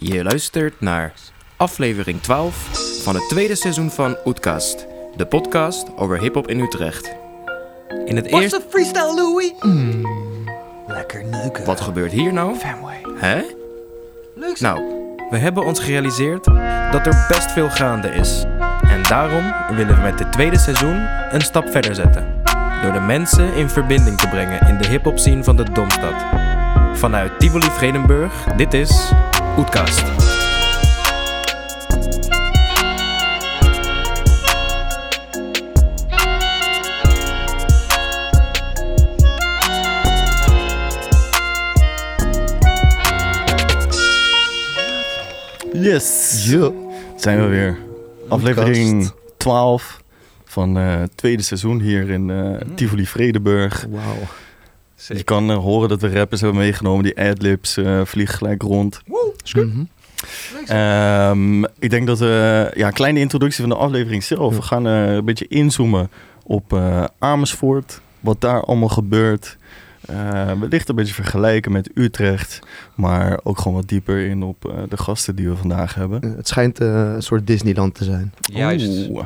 Je luistert naar aflevering 12 van het tweede seizoen van Oetkast, de podcast over hip-hop in Utrecht. In het eerste. freestyle Louis? Lekker neuken. Wat gebeurt hier nou? Famway. Hè? Leuk. Nou, we hebben ons gerealiseerd dat er best veel gaande is. En daarom willen we met dit tweede seizoen een stap verder zetten. Door de mensen in verbinding te brengen in de hip-hop scene van de Domstad. Vanuit Tivoli Vredenburg, dit is Oetkast. Yes! Zijn we weer. Aflevering 12 van eh, het tweede seizoen hier in eh, Tivoli Vredenburg. Wauw. Je kan eh, horen dat we rappers hebben meegenomen. Die adlibs eh vliegen gelijk rond. Mhm. Ehm, ik denk dat we... Ja, een kleine introductie van de aflevering zelf. We gaan eh, een beetje inzoomen op eh, Amersfoort. Wat daar allemaal gebeurt. Eh, wellicht een beetje vergelijken met Utrecht. Maar ook gewoon wat dieper in op eh, de gasten die we vandaag hebben. Het schijnt een soort Disneyland te zijn. Juist. Oeh.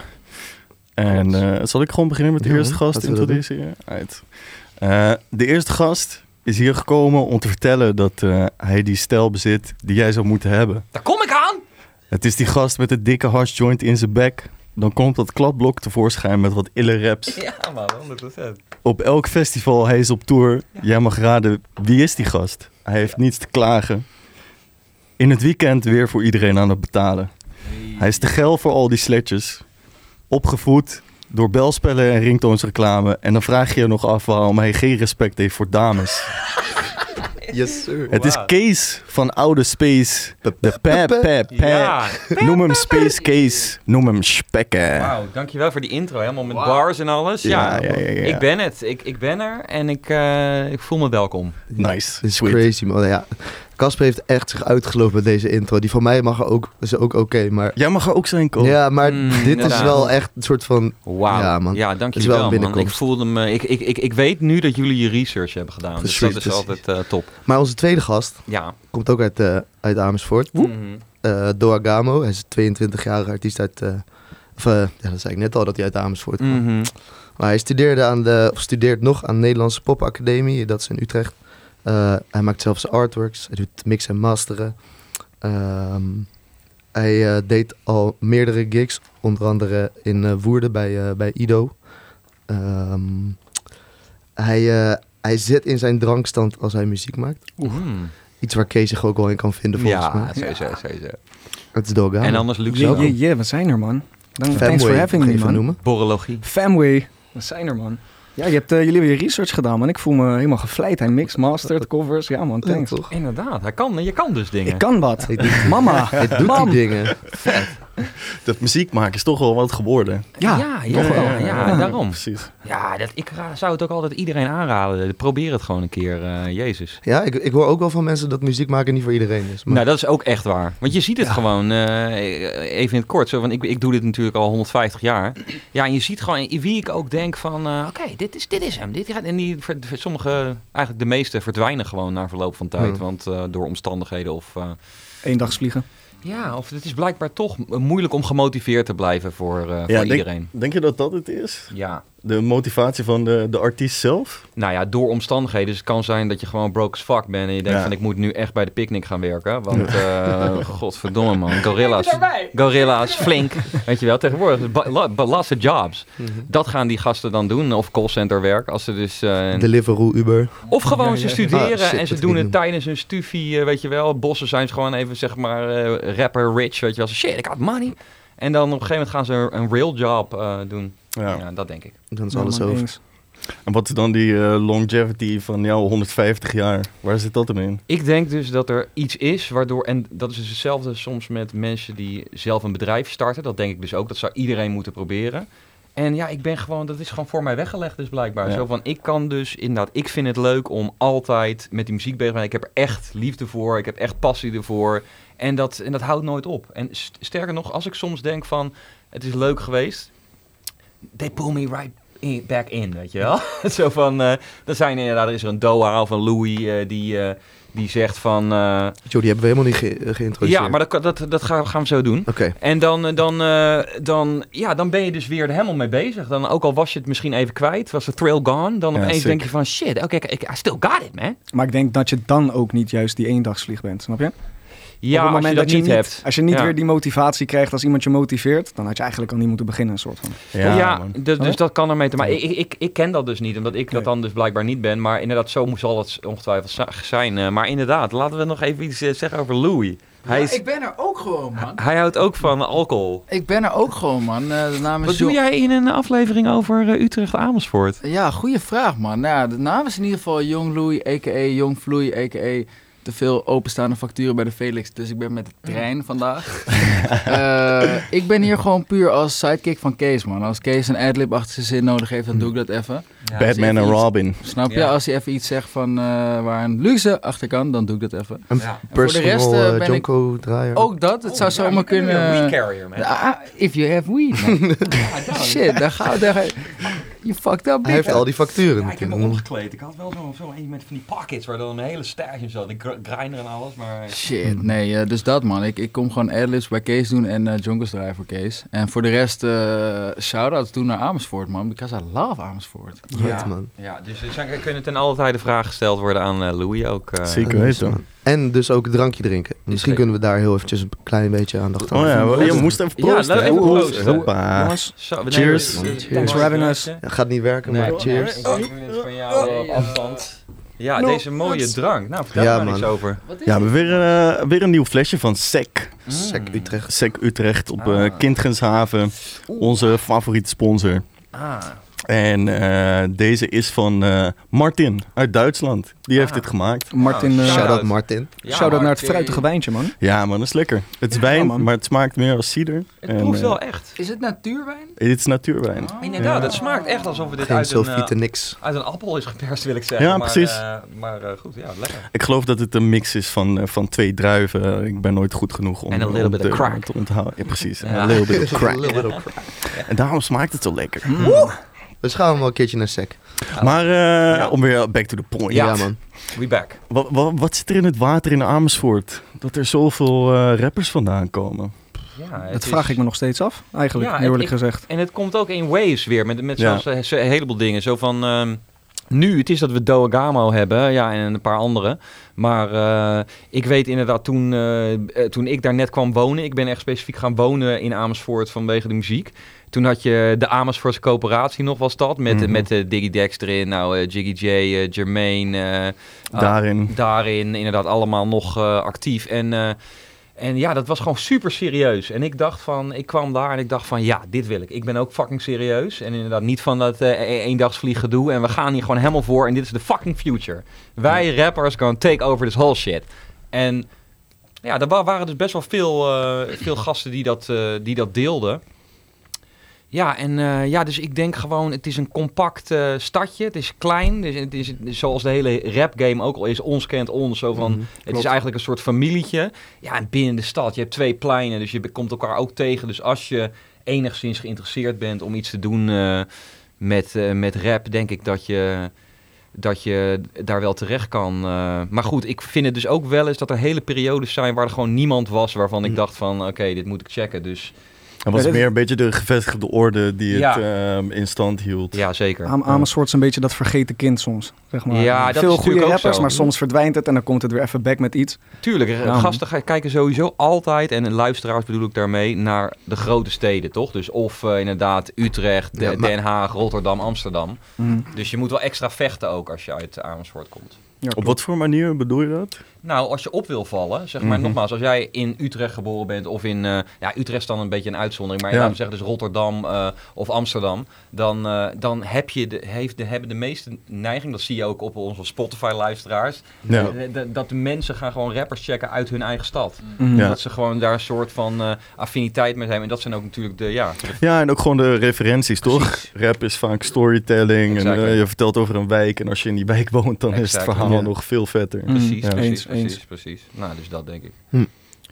En eh, zal ik gewoon beginnen met de Ja, eerste gast introduceren? Uit. Eh, de eerste gast is hier gekomen om te vertellen dat eh, hij die stijl bezit die jij zou moeten hebben. Daar kom ik aan. Het is die gast met de dikke harsjoint in zijn bek. Dan komt dat kladblok tevoorschijn met wat ille raps. Ja man, 100%. Op elk festival, hij is op tour. Jij mag raden, wie is die gast? Hij heeft niets te klagen. In het weekend weer voor iedereen aan het betalen. Hij is te geil voor al die sletjes. Opgevoed door belspellen en ringtoonsreclame. En dan vraag je je nog af waarom hij geen respect heeft voor dames. Yes, sir. Het is. Kees van Oude Space. De pep, pep, pep. Ja. Noem hem Space Kees. Noem hem Spekken. Wauw, dankjewel voor die intro. Helemaal met bars en alles. Ja, Ja, ja, ja, ja. ik ben het. Ik, ik ben er en ik, eh, ik voel me welkom. Nice. Dit is Sweet. crazy, man. Ja. Casper heeft echt zich uitgelopen met deze intro. Die van mij mag er ook, is ook oké, maar... Jij mag er ook zijn, Ko. Ja, maar Mm, dit is wel echt een soort van... Wauw. Ja, man. Ja, dank wel man. Ik voelde me... Ik, ik, ik, ik weet nu dat jullie je research hebben gedaan. dus dat Precies, is precies. altijd eh, top. Maar onze tweede gast Ja. komt ook uit, eh, uit Amersfoort. Mhm. Eh Doa Gamo. Hij is een 22-jarige artiest uit... eh, of, eh, ja, dat zei ik net al, dat hij uit Amersfoort kwam. Mhm. Maar hij studeerde, aan de, of studeert nog aan de Nederlandse Popacademie. Dat is in Utrecht. Eh, hij maakt zelfs artworks. Hij doet mixen en masteren. Ehm, hij eh, deed al meerdere gigs. Onder andere in eh, Woerden bij, bij Ido. Ehm, hij, eh, hij zit in zijn drankstand als hij muziek maakt. Mhm. Iets waar Kees zich ook wel in kan vinden volgens Ja, mij. sowieso, sowieso. Het is Doga. En anders yeah, yeah, we zijn er, man. Dank, thanks for having me, man. noemen. Borrologie. Famway, we zijn er, man. Ja, je hebt, eh, jullie hebben je research gedaan, man. Ik voel me helemaal gevleid. Hij mix, mastert, covers. Ja, man, Ja, thanks. toch? Inderdaad, hij kan, je kan dus dingen. ik kan wat. Hij doet, Mama, hij doet die dingen. Dat muziek maken is toch wel wat geworden. Ja, ja, ja, toch wel. ja, ja, Ja. daarom. Precies. Ja, dat, ik zou het ook altijd iedereen aanraden. Probeer het gewoon een keer, eh, Jezus. Ja, ik, ik hoor ook wel van mensen dat muziek maken niet voor iedereen is. Maar Nou, dat is ook echt waar. Want je ziet het Ja. gewoon, eh, even in het kort, zo, want ik, ik doe dit natuurlijk al 150 jaar. Ja, en je ziet gewoon wie ik ook denk van, eh, oké, dit, is, dit is hem. Dit gaat, en die, sommige, eigenlijk de meeste verdwijnen gewoon na verloop van tijd. Hmm. Want eh, door omstandigheden of... eh, Eendagsvliegen. Ja, of het is blijkbaar toch moeilijk om gemotiveerd te blijven voor, eh, voor denk, iedereen. denk je dat dat het is? Ja, De motivatie van de, de artiest zelf? Nou ja, door omstandigheden. Dus het kan zijn dat je gewoon broke as fuck bent. En je denkt Ja. van ik moet nu echt bij de picknick gaan werken. Want eh godverdomme man. Gorilla's. Gorilla's, flink. Weet je wel, tegenwoordig. Laatste jobs. Dat gaan die gasten dan doen. Of callcenter werk. Als ze dus... eh, Deliveroo, Uber. of gewoon Ja, ze studeren Ah, shit, en ze doen het doen. tijdens hun stufie, eh, weet je wel. Bossen zijn ze gewoon even, zeg maar, eh, rapper rich, weet je wel. Shit, ik had money. En dan op een gegeven moment gaan ze een real job eh, doen. Ja. Ja. dat denk ik. Dan is Ja, alles over. eens. En wat is dan die eh, longevity van jou 150 jaar? Waar zit dat hem in? Ik denk dus dat er iets is waardoor, en dat is dus hetzelfde soms met mensen die zelf een bedrijf starten. Dat denk ik dus ook, dat zou iedereen moeten proberen. En ja, ik ben gewoon, dat is gewoon voor mij weggelegd dus blijkbaar. Ja. Zo van, ik kan dus inderdaad, ik vind het leuk om altijd met die muziek bezig te zijn. Ik heb er echt liefde voor, ik heb echt passie ervoor. En dat, en dat houdt nooit op. En st- sterker nog, als ik soms denk van, het is leuk geweest. They pull me right in, back in, weet je wel? Zo van, eh dan zijn inderdaad, er is er een Doha of een Louis eh, die, eh, die zegt van... eh, Joe, die hebben we helemaal niet ge- geïntroduceerd. ja, maar dat, dat, dat gaan, gaan we zo doen. Oké. En dan, dan, eh, dan, ja, dan ben je dus weer er helemaal mee bezig. Dan, ook al was je het misschien even kwijt, was de thrill gone. Dan Ja, opeens sick. denk je van, shit, oké, ik I still got it, man. Maar ik denk dat je dan ook niet juist die eendagsvlieg bent, snap je? Ja, Op het als je dat niet hebt. Als je niet Ja. weer die motivatie krijgt als iemand je motiveert, dan had je eigenlijk al niet moeten beginnen, een soort van. Ja, dus, dus dat kan ermee te maken. Ik, ik, ik ken dat dus niet, omdat ik dat dan dus blijkbaar niet ben. Maar inderdaad, zo zal het ongetwijfeld zijn. Eh, maar inderdaad, laten we nog even iets eh, zeggen over Louis. Hij, Ja, is, ik ben er ook gewoon, man. hij houdt ook van alcohol. Ik ben er ook gewoon, man. Eh, de naam is Wat Jo- doe jij in een aflevering over eh, Utrecht-Amersfoort? Ja, goede vraag, man. Nou, ja, de naam is in ieder geval Jong Louis, a.k.a. Jong Vloei, a.k.a. te veel openstaande facturen bij de Felix. Dus ik ben met de trein vandaag. Eh, ik ben hier gewoon puur als sidekick van Kees, man. Als Kees een adlib achter zijn zin nodig heeft, dan doe ik dat even. Batman en Robin. Snap je? Ja. Als hij even iets zegt van eh, waar een luxe achter kan, dan doe ik dat even. Een Ja. En voor de rest eh, ben ik draaier. ook dat. Het zou zomaar kunnen... carrier, man. Ah, if you have weed, man. Shit, daar ga daar You fucked up, Hij heeft man. al die facturen Ja, ik heb me omgekleed. Ik had wel zo'n zo eentje met van die pockets waar dan een hele stash in zat. Ik gr- grinder en alles, maar... Shit, nee, eh, dus dat man. Ik, ik kom gewoon adlibs bij Kees doen en eh Jonkers draaien voor Kees. En voor de rest, eh shout-outs doen naar Amersfoort, man. Because I love Amersfoort. Ja, man. Ja, dus er zijn- kunnen ten alle tijde vragen gesteld worden aan Louis ook. eh. Zeker En weten. dus, En dus ook een drankje drinken. Misschien kunnen we daar heel eventjes een klein beetje aandacht aan Oh ja, we- je moest even Ja, proosten. nou, hè? even Proost. proosten. Hoppa. Jongens, Zo, we Cheers. nemen- Cheers. Thanks for having us. Ja, gaat niet werken, maar cheers. van jou eh, op afstand. Ja, deze mooie drank. Nou, vertel Ja, er maar iets man. over. Ja, we weer, eh, weer een nieuw flesje van Sec. Sec Utrecht. Sec Utrecht op eh Ah. Kindgenshaven. Onze favoriete sponsor. Ah, En eh, deze is van eh, Martin uit Duitsland. Die heeft Ah. dit gemaakt. Martin, Oh, eh, shout-out. Shout-out Martin. ja, shout-out naar het fruitige wijntje, man. Ja man, dat is lekker. Het is Ja, wijn, man. maar het smaakt meer als cider. Het En, proeft wel echt. Is het natuurwijn? Dit is natuurwijn. Ah. Inderdaad, Ja. het smaakt echt alsof we dit Geen uit een, niks. uit een appel is geperst, wil ik zeggen. Ja, maar, precies. eh, maar eh, goed, ja, lekker. Ik geloof dat het een mix is van, van twee druiven. Ik ben nooit goed genoeg om, En a little om bit te, of crack. te onthouden. Ja, precies. Ja. En A little bit of crack. Little bit of crack. En daarom smaakt het zo lekker. Dus gaan we wel een keertje naar Sec. Maar eh, Ja. om weer back to the point. Ja, man. We back. Wat, wat, wat zit er in het water in Amersfoort? Dat er zoveel eh, rappers vandaan komen. Ja, het Dat is- vraag ik me nog steeds af, eigenlijk, Ja, eerlijk gezegd. En het komt ook in waves weer, met, met Ja. zelfs eh, een heleboel dingen. Zo van, ehm, nu, het is dat we Doagamo hebben, ja, en een paar andere. Maar eh, ik weet inderdaad, toen, toen ik daar net kwam wonen, ik ben echt specifiek gaan wonen in Amersfoort vanwege de muziek. Toen had je de Amersfoortse coöperatie nog, was dat, met, Mhm. met de Diggy Dex erin, nou, eh, Jiggy J, eh, Jermaine, eh, ah, Daarin. daarin inderdaad allemaal nog eh, actief. En, eh, en ja, dat was gewoon super serieus. En ik dacht van, ik kwam daar en ik dacht van, ja, dit wil ik. Ik ben ook fucking serieus. En inderdaad niet van dat eh e- eendagsvlieg gedoe. En we gaan hier gewoon helemaal voor. En dit is de fucking future. Wij rappers gaan take over this whole shit. En ja, er wa- waren dus best wel veel, eh, veel gasten die dat, eh, die dat deelden. Ja, en eh, ja, dus ik denk gewoon, het is een compact eh, stadje. Het is klein. Dus het is zoals de hele rap game ook al is, ons kent ons. Zo van, Mhm. het is eigenlijk een soort familietje. Ja, en binnen de stad, je hebt twee pleinen, dus je komt elkaar ook tegen. Dus als je enigszins geïnteresseerd bent om iets te doen eh, met, met rap, denk ik dat je, dat je daar wel terecht kan. maar goed, ik vind het dus ook wel eens dat er hele periodes zijn waar er gewoon niemand was waarvan ik Mm. dacht van, oké, dit moet ik checken. Dus Dat was meer een beetje de gevestigde orde die Ja. het ehm, in stand hield. ja, zeker. Am Amersfoort is een beetje dat vergeten kind soms. Zeg maar. Ja, dat is Veel goede ook rappers, zo. maar soms verdwijnt het en dan komt het weer even back met iets. Tuurlijk, Ja, gasten ga- kijken sowieso altijd, en luisteraars bedoel ik daarmee, naar de grote steden, toch? Dus of eh, inderdaad Utrecht, Ja, De- maar- Den Haag, Rotterdam, Amsterdam. Mm. Dus je moet wel extra vechten ook als je uit Amersfoort komt. Ja, Op wat voor manier bedoel je dat? Nou, als je op wil vallen, zeg maar Mhm. nogmaals, als jij in Utrecht geboren bent of in, eh, ja, Utrecht is dan een beetje een uitzondering, maar Ja. laten we zeggen dus Rotterdam eh, of Amsterdam, dan, eh, dan heb je de, heeft de, hebben de meeste neiging, dat zie je ook op onze Spotify-luisteraars, Ja. dat de mensen gaan gewoon rappers checken uit hun eigen stad. Mm. Ja. Dat ze gewoon daar een soort van eh, affiniteit mee hebben. En dat zijn ook natuurlijk de, ja, de- Ja, en ook gewoon de referenties, toch? Rap is vaak storytelling en Exactly. je vertelt over een wijk. En als je in die wijk woont, dan is het verhaal Ja. nog veel vetter. Mm. precies, Ja. precies, Eens, precies, eens. precies. Nou, dus dat denk ik.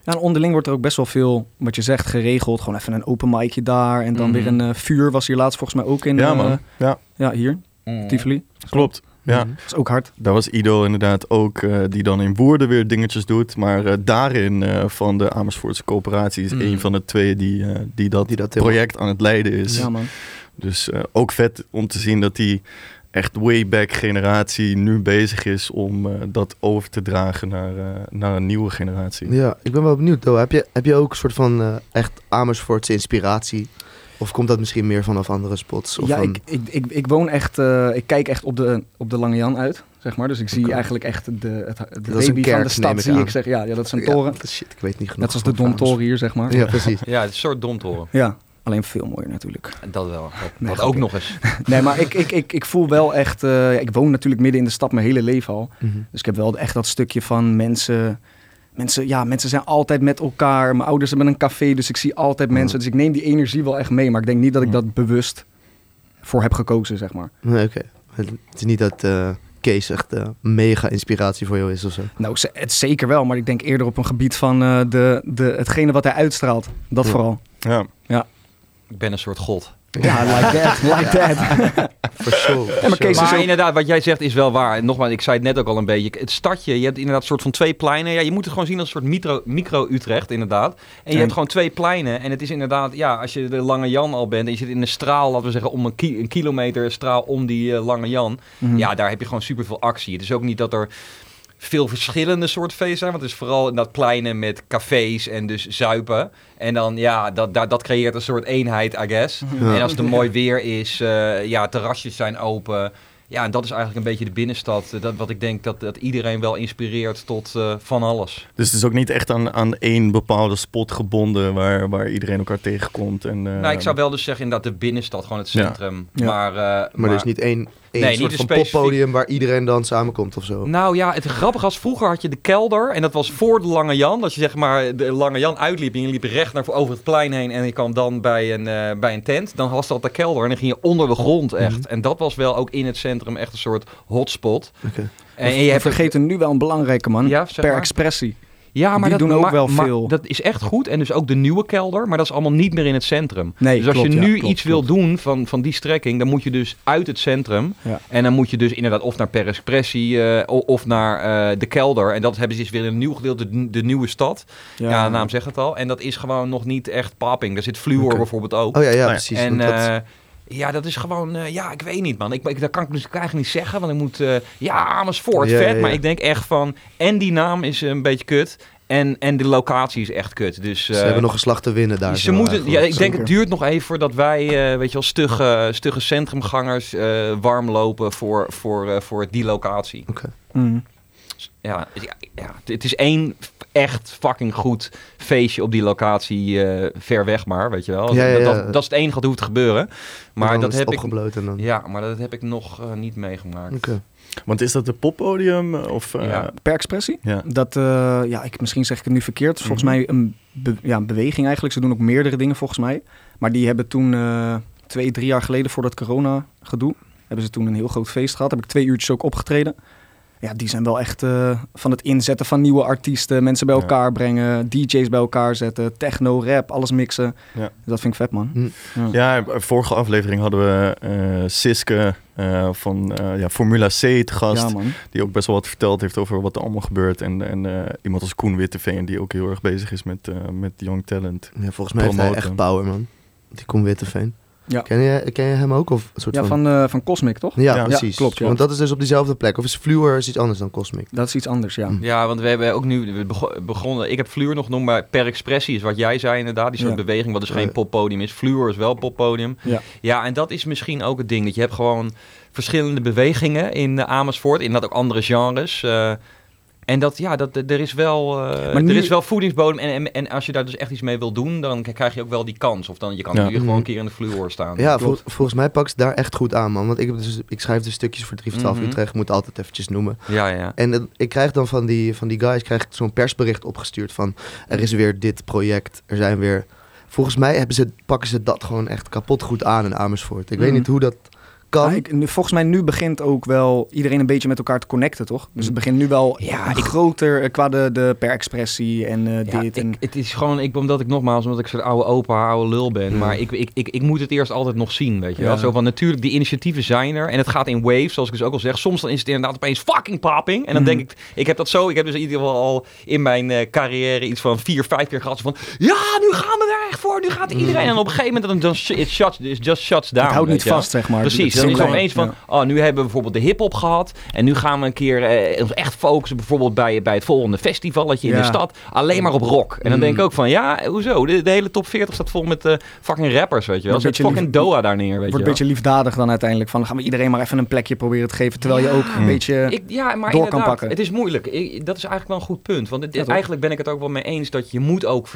Ja, en onderling wordt er ook best wel veel, wat je zegt, geregeld. Gewoon even een open micje daar. En dan Mhm. weer een eh, vuur was hier laatst volgens mij ook in. Ja, eh, man. Ja, ja, hier. Mm. Tivoli. klopt. Ja. Mhm. Dat is ook hard. Daar was Ido inderdaad ook, eh, die dan in Woerden weer dingetjes doet. Maar eh, daarin eh, van de Amersfoortse coöperatie is Mm. een van de twee die, eh, die dat Die dat project aan het leiden is. Ja, man. Dus eh, ook vet om te zien dat die echt way back generatie nu bezig is om eh, dat over te dragen naar, eh, naar een nieuwe generatie. Ja, ik ben wel benieuwd. Though. Heb, je, heb je ook een soort van eh, echt Amersfoortse inspiratie? Of komt dat misschien meer vanaf andere spots? Of ja, van- ik, ik, ik, ik woon echt, eh, ik kijk echt op de, op de Lange Jan uit, zeg maar. Dus ik zie eigenlijk echt de, het, de Dat is een baby kerk, van de stad, ik zie aan. ik zeg. Ja, ja, dat is een Ja, toren. shit, ik weet niet genoeg. Net zoals de Domtoren hier, zeg maar. Ja, precies. Ja, het is een soort domtoren. Ja, alleen veel mooier natuurlijk. Dat wel. Dat, Nee, dat grapje. ook nog eens. Nee, maar ik, ik, ik, ik voel wel echt... eh, ik woon natuurlijk midden in de stad mijn hele leven al. Mhm. Dus ik heb wel echt dat stukje van mensen... Mensen, ja, mensen zijn altijd met elkaar. Mijn ouders hebben een café, dus ik zie altijd mensen. Dus ik neem die energie wel echt mee. Maar ik denk niet dat ik dat bewust voor heb gekozen, zeg maar. Nee, oké. Het is niet dat eh, Kees echt eh, mega inspiratie voor jou is of zo. Nou, ze- het zeker wel. Maar ik denk eerder op een gebied van eh, de, de, hetgene wat hij uitstraalt. Dat Ja. vooral. Ja. Ik ben een soort god. Ja, like that, like that. For sure. Ja, maar Kees is Maar ook- inderdaad, wat jij zegt is wel waar. En Nogmaals, ik zei het net ook al een beetje. Het stadje, je hebt inderdaad een soort van twee pleinen. Ja, je moet het gewoon zien als een soort micro- micro-Utrecht, inderdaad. En je hebt gewoon twee pleinen. En het is inderdaad, ja, als je de Lange Jan al bent... en je zit in een straal, laten we zeggen, om een, ki- een kilometer straal om die eh, Lange Jan... Mhm. Ja, daar heb je gewoon superveel actie. Het is ook niet dat er veel verschillende soorten feesten zijn. Want het is vooral in dat pleine met cafés en dus zuipen. En dan, ja, dat, dat, dat creëert een soort eenheid, I guess. Ja. En als het een mooi weer is, eh, ja, terrasjes zijn open. Ja, en dat is eigenlijk een beetje de binnenstad. eh, Dat, wat ik denk dat, dat iedereen wel inspireert tot eh, van alles. Dus het is ook niet echt aan, aan één bepaalde spot gebonden waar, waar iedereen elkaar tegenkomt. En, eh, nou, ik zou wel dus zeggen inderdaad de binnenstad, gewoon het centrum. Ja. Maar, eh, Maar er is niet één, één Nee, soort niet van een specifiek- poppodium waar iedereen dan samenkomt of zo. Nou ja, het grappige was, vroeger had je de kelder en dat was voor de Lange Jan. Dat je zeg maar de Lange Jan uitliep en je liep recht naar over het plein heen en je kwam dan bij een, eh, bij een tent. Dan was dat de kelder en dan ging je onder de grond echt. Mhm. En dat was wel ook in het centrum echt een soort hotspot. Oké. En, je hebt vergeten nu wel een belangrijke man. Ja, zeg per expressie. Ja, maar Die dat doen ook maar- wel maar veel. Dat is echt goed. En dus ook de nieuwe kelder, maar dat is allemaal niet meer in het centrum. Nee, dus als klopt, je ja, nu klopt, iets wil doen van, van die strekking, dan moet je dus uit het centrum. Ja. En dan moet je dus inderdaad of naar Per Expressie eh, of naar eh, de kelder. En dat hebben ze dus weer in een nieuw gedeelte, de, de nieuwe stad. Ja, de naam zegt het al. En dat is gewoon nog niet echt popping. Daar zit Fluor bijvoorbeeld ook. Oh ja, ja, ja. precies. en eh, ja, dat is gewoon, eh, ja, ik weet niet man. Ik, ik, dat kan ik dus eigenlijk niet zeggen, want ik moet, eh, ja, Amersfoort, Ja, vet. ja, ja. Maar ik denk echt van, en die naam is een beetje kut. En, en de locatie is echt kut. Dus, ze eh, hebben nog een slag te winnen daar. ze moeten, ja, ik denk Zeker. het duurt nog even voordat wij, eh, weet je wel, stugge, stugge centrumgangers eh, warm lopen voor, voor, eh, voor die locatie. Mm. Ja, ja, ja, het is één echt fucking goed feestje op die locatie eh, ver weg maar, weet je wel. Ja, ja, Dat, ja. dat, dat is het enige wat hoeft te gebeuren. En Maar dat het heb ik, dan... ja, maar dat heb ik nog eh, niet meegemaakt. Oké. Want is dat een poppodium? Of, eh, Ja. Per expressie? ja. Dat, eh, ja, ik, misschien zeg ik het nu verkeerd. Het Volgens Mhm. mij een, be- ja, een beweging eigenlijk. Ze doen ook meerdere dingen volgens mij. Maar die hebben toen eh, twee, drie jaar geleden voor dat corona gedoe... hebben ze toen een heel groot feest gehad. Heb ik twee uurtjes ook opgetreden. Ja, die zijn wel echt eh, van het inzetten van nieuwe artiesten. Mensen bij Ja. elkaar brengen. DJ's bij elkaar zetten. Techno, rap, alles mixen. Ja. Dat vind ik vet, man. Hm. Ja, vorige aflevering hadden we eh Siske eh, van eh, ja, Formula C te gast. Ja, man. Die ook best wel wat verteld heeft over wat er allemaal gebeurt. En, en eh, iemand als Koen Witteveen, die ook heel erg bezig is met, eh, met young talent. Ja, volgens mij heeft hij echt power, man. Die komt Witteveen. Ja. Ken, je, ken je hem ook? Of een soort Ja, van... van, eh, van Cosmic, toch? Ja, Ja, precies. klopt. Want dat is dus op diezelfde plek. Of is Fluor is iets anders dan Cosmic? Dat is iets anders, ja. Ja, want we hebben ook nu we begonnen. Ik heb Fluor nog noemen, maar per expressie is wat jij zei inderdaad. Die soort Ja. beweging, wat dus geen poppodium is. Fluor is wel poppodium. Ja. Ja, en dat is misschien ook het ding. Dat je hebt gewoon verschillende bewegingen in Amersfoort. In dat ook andere genres. eh, en dat, ja, dat, er is wel, eh, Maar nu- er is wel voedingsbodem. En, en, en als je daar dus echt iets mee wil doen, dan krijg je ook wel die kans. Of dan je kan Ja. natuurlijk gewoon een Mhm. keer in de fluor staan. Ja, vol- volgens mij pakt ze daar echt goed aan, man. Want ik, heb dus, ik schrijf dus stukjes voor 3 voor 12 Mhm. Utrecht. Moet altijd eventjes noemen. ja. ja. En ik krijg dan van die, van die guys krijg ik zo'n persbericht opgestuurd van... Er is weer dit project, er zijn weer... Volgens mij hebben ze, pakken ze dat gewoon echt kapot goed aan in Amersfoort. Ik weet Mhm. niet hoe dat kan. Ja, ik- nu, volgens mij nu begint ook wel iedereen een beetje met elkaar te connecten, toch? Dus het begint nu wel Ja, ik- groter eh, qua de, de per expressie en eh, Ja, dit. ik, en, het is gewoon, ik, omdat ik nogmaals, omdat ik zo'n oude opa, oude lul ben. Mm. Maar ik, ik, ik, ik moet het eerst altijd nog zien, weet je wel. Zo van, natuurlijk, die initiatieven zijn er. En het gaat in waves, zoals ik dus ook al zeg. Soms dan is het inderdaad opeens fucking popping. En dan Mhm. denk ik, ik heb dat zo, ik heb dus in ieder geval al in mijn eh, carrière iets van vier, vijf keer gehad. Van, ja, nu gaan we er echt voor, nu gaat iedereen. En op een gegeven moment, dan just, it shuts, it just shuts down. het houdt niet vast, zeg maar. Precies, dan is het opeens van, oh, nu hebben we bijvoorbeeld de hip-hop gehad. En nu gaan we een keer eh, ons echt focussen, bijvoorbeeld bij, bij het volgende festivalletje in de stad. Alleen maar op rock. En dan Mm. denk ik ook van, ja, hoezo? De, de hele top 40 staat vol met eh, fucking rappers, weet je wel. Wordt Zet een fucking Doha daar neer, weet wordt je een wel. beetje liefdadig dan uiteindelijk. Van gaan we iedereen maar even een plekje proberen te geven. Terwijl je ook een Mm. beetje... Ik, ja, maar door kan inderdaad, pakken. het is moeilijk. Ik- dat is eigenlijk wel een goed punt. Want het- Ja, toch? eigenlijk ben ik het ook wel mee eens dat je moet ook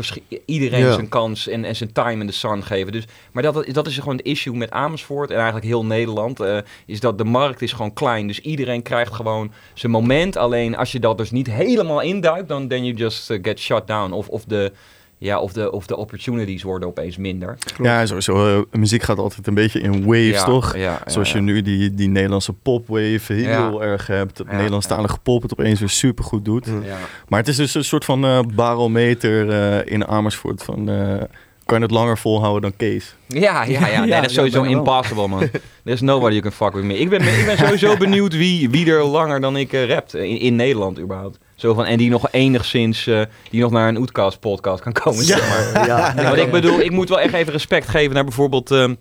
iedereen Ja. zijn kans en, en zijn time in de sun geven. Dus, maar dat, dat is gewoon het issue met Amersfoort en eigenlijk heel Nederland. Eh, is dat de markt is gewoon klein. Dus iedereen krijgt gewoon zijn moment. Alleen als je dat dus niet helemaal induikt, dan then you just eh, get shut down. Of, of de... Ja, of de, of de opportunities worden opeens minder. Ja, sowieso. eh, muziek gaat altijd een beetje in waves, ja, toch? Ja, Zoals ja. je nu die, die Nederlandse popwave heel erg hebt. Ja. Nederlandstalige pop het opeens weer super goed doet. Ja. Maar het is dus een soort van barometer in Amersfoort. Van, kan je het langer volhouden dan Kees? Ja, ja, ja. Nee, Ja, dat is ja, sowieso impossible, man. There's nobody you can fuck with me. Ik ben, ik ben sowieso benieuwd wie, wie er langer dan ik eh, rapt. In, in Nederland überhaupt. Zo van, en die nog enigszins, eh, die nog naar een Oetkast podcast kan komen. Zeg maar. ja, Ja, want ik bedoel, ik moet wel echt even respect geven naar bijvoorbeeld ehm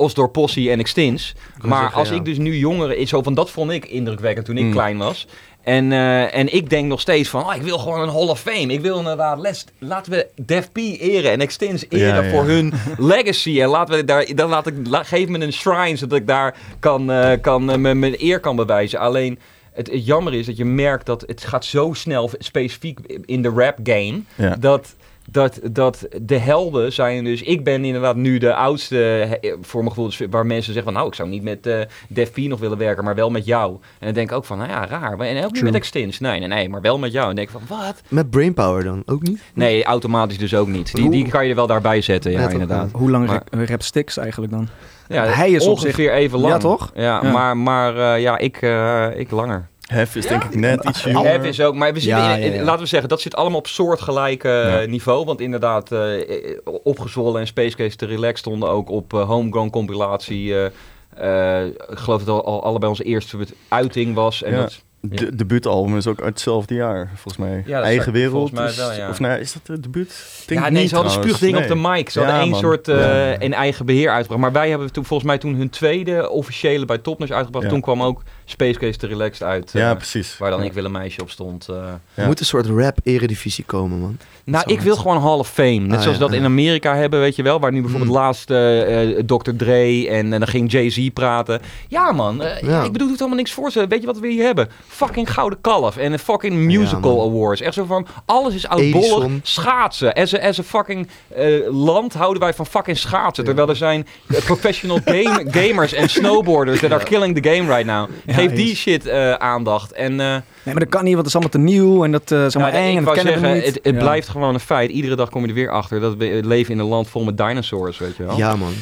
Osdor Possie en Extins. Maar zeggen, als ja. ik dus nu jongeren, is zo van dat vond ik indrukwekkend toen ik Mm. klein was. En, eh, en ik denk nog steeds van, oh, ik wil gewoon een Hall of Fame. Ik wil inderdaad, les, laten we Def P eren en Extins eren Ja, ja. voor hun legacy. En laten we daar, dan laat ik, la- geef me een shrine, zodat ik daar kan, eh, kan, eh, mijn mijn eer kan bewijzen. Alleen, het, het jammer is dat je merkt dat het gaat zo snel, specifiek in de rap game, Ja. dat, dat, dat de helden zijn dus... Ik ben inderdaad nu de oudste, voor mijn gevoel, dus waar mensen zeggen van... nou, ik zou niet met eh Def P nog willen werken, maar wel met jou. En dan denk ik ook van, nou ja, raar. En ook niet met Extins. Nee, nee, nee, maar wel met jou. En dan denk ik van, wat? Met brainpower dan, ook niet? Nee, automatisch dus ook niet. Die, die kan je er wel daarbij zetten, ja, inderdaad. Hoe lang Maar- rap, eigenlijk dan? Ja, Hij is op ongeveer even lang. Ja, toch? Ja, Ja. maar, maar eh, ja, ik, eh, ik langer. Hef is denk ik net iets jonger. Hef is ook, maar we zitten Ja, in- ja, in- ja. laten we zeggen, dat zit allemaal op soortgelijk Ja. niveau. Want inderdaad, eh, eh, opgezwollen en Space Case te relax stonden ook op eh, homegrown compilatie. eh, eh, ik geloof dat het al allebei onze eerste uiting was. En Ja. dat, De debuutalbum is ook uit hetzelfde jaar, volgens mij. Ja, Eigen zou- wereld. volgens mij is- wel, ja. Of nee, is dat de debuut? Denk ja, nee, niet ze hadden spuugding op de mic. Ze hadden één man. soort eh, Ja. in eigen beheer uitgebracht. Maar wij hebben toen volgens mij toen hun tweede officiële bij Topnotch uitgebracht. Ja. Toen kwam ook Space Case te relaxed uit. eh, Ja, precies. Waar dan Ja. ik wil een meisje op stond. eh. Er Ja. moet een soort rap-eredivisie komen, man. Nou, ik wil gewoon Hall of Fame. Net Ah, zoals ja, dat in. Amerika hebben, weet je wel. Waar nu bijvoorbeeld Mm. laatst eh, eh, Dr. Dre en, en dan ging Jay-Z praten. Ja man, eh, Ja. ik bedoel, het doet allemaal niks voor ze. Weet je wat we hier hebben? Fucking Gouden Kalf en een fucking musical awards. Echt zo van, alles is oudbollig. Schaatsen. As a, as a fucking eh, land houden wij van fucking schaatsen. Ja. Terwijl er zijn eh, professional game, gamers en snowboarders that are killing the game right now. Geef die shit eh, aandacht. En... eh, Nee, maar dat kan niet, want het is allemaal te nieuw en dat eh is allemaal ja, eng en dat zeggen, we niet. het, het Ja. blijft gewoon een feit. Iedere dag kom je er weer achter dat we leven in een land vol met dinosaurs, weet je wel. Ja, man.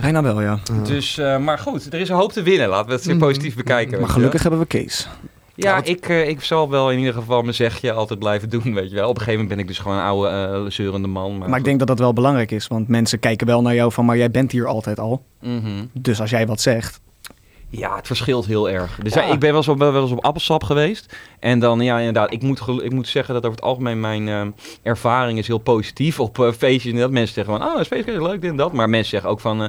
Bijna wel, ja. Dus, eh, maar goed, er is een hoop te winnen. Laten we het Mm. positief bekijken. Maar je gelukkig hebben we Kees. Ja, ik, eh, ik zal wel in ieder geval mijn zegje altijd blijven doen, weet je wel. Op een gegeven moment ben ik dus gewoon een oude zeurende man. Maar, Maar ik goed. denk dat dat wel belangrijk is, want mensen kijken wel naar jou van, maar jij bent hier altijd al. Mhm. Dus als jij wat zegt, Ja, het verschilt heel erg. Dus Ja. ik ben wel eens, op, wel eens op appelsap geweest. En dan, ja, inderdaad, ik moet, ik moet zeggen dat over het algemeen mijn eh, ervaring is heel positief op eh, feestjes. En dat mensen zeggen van, oh, Space Case is leuk, dit en dat. Maar mensen zeggen ook van, eh,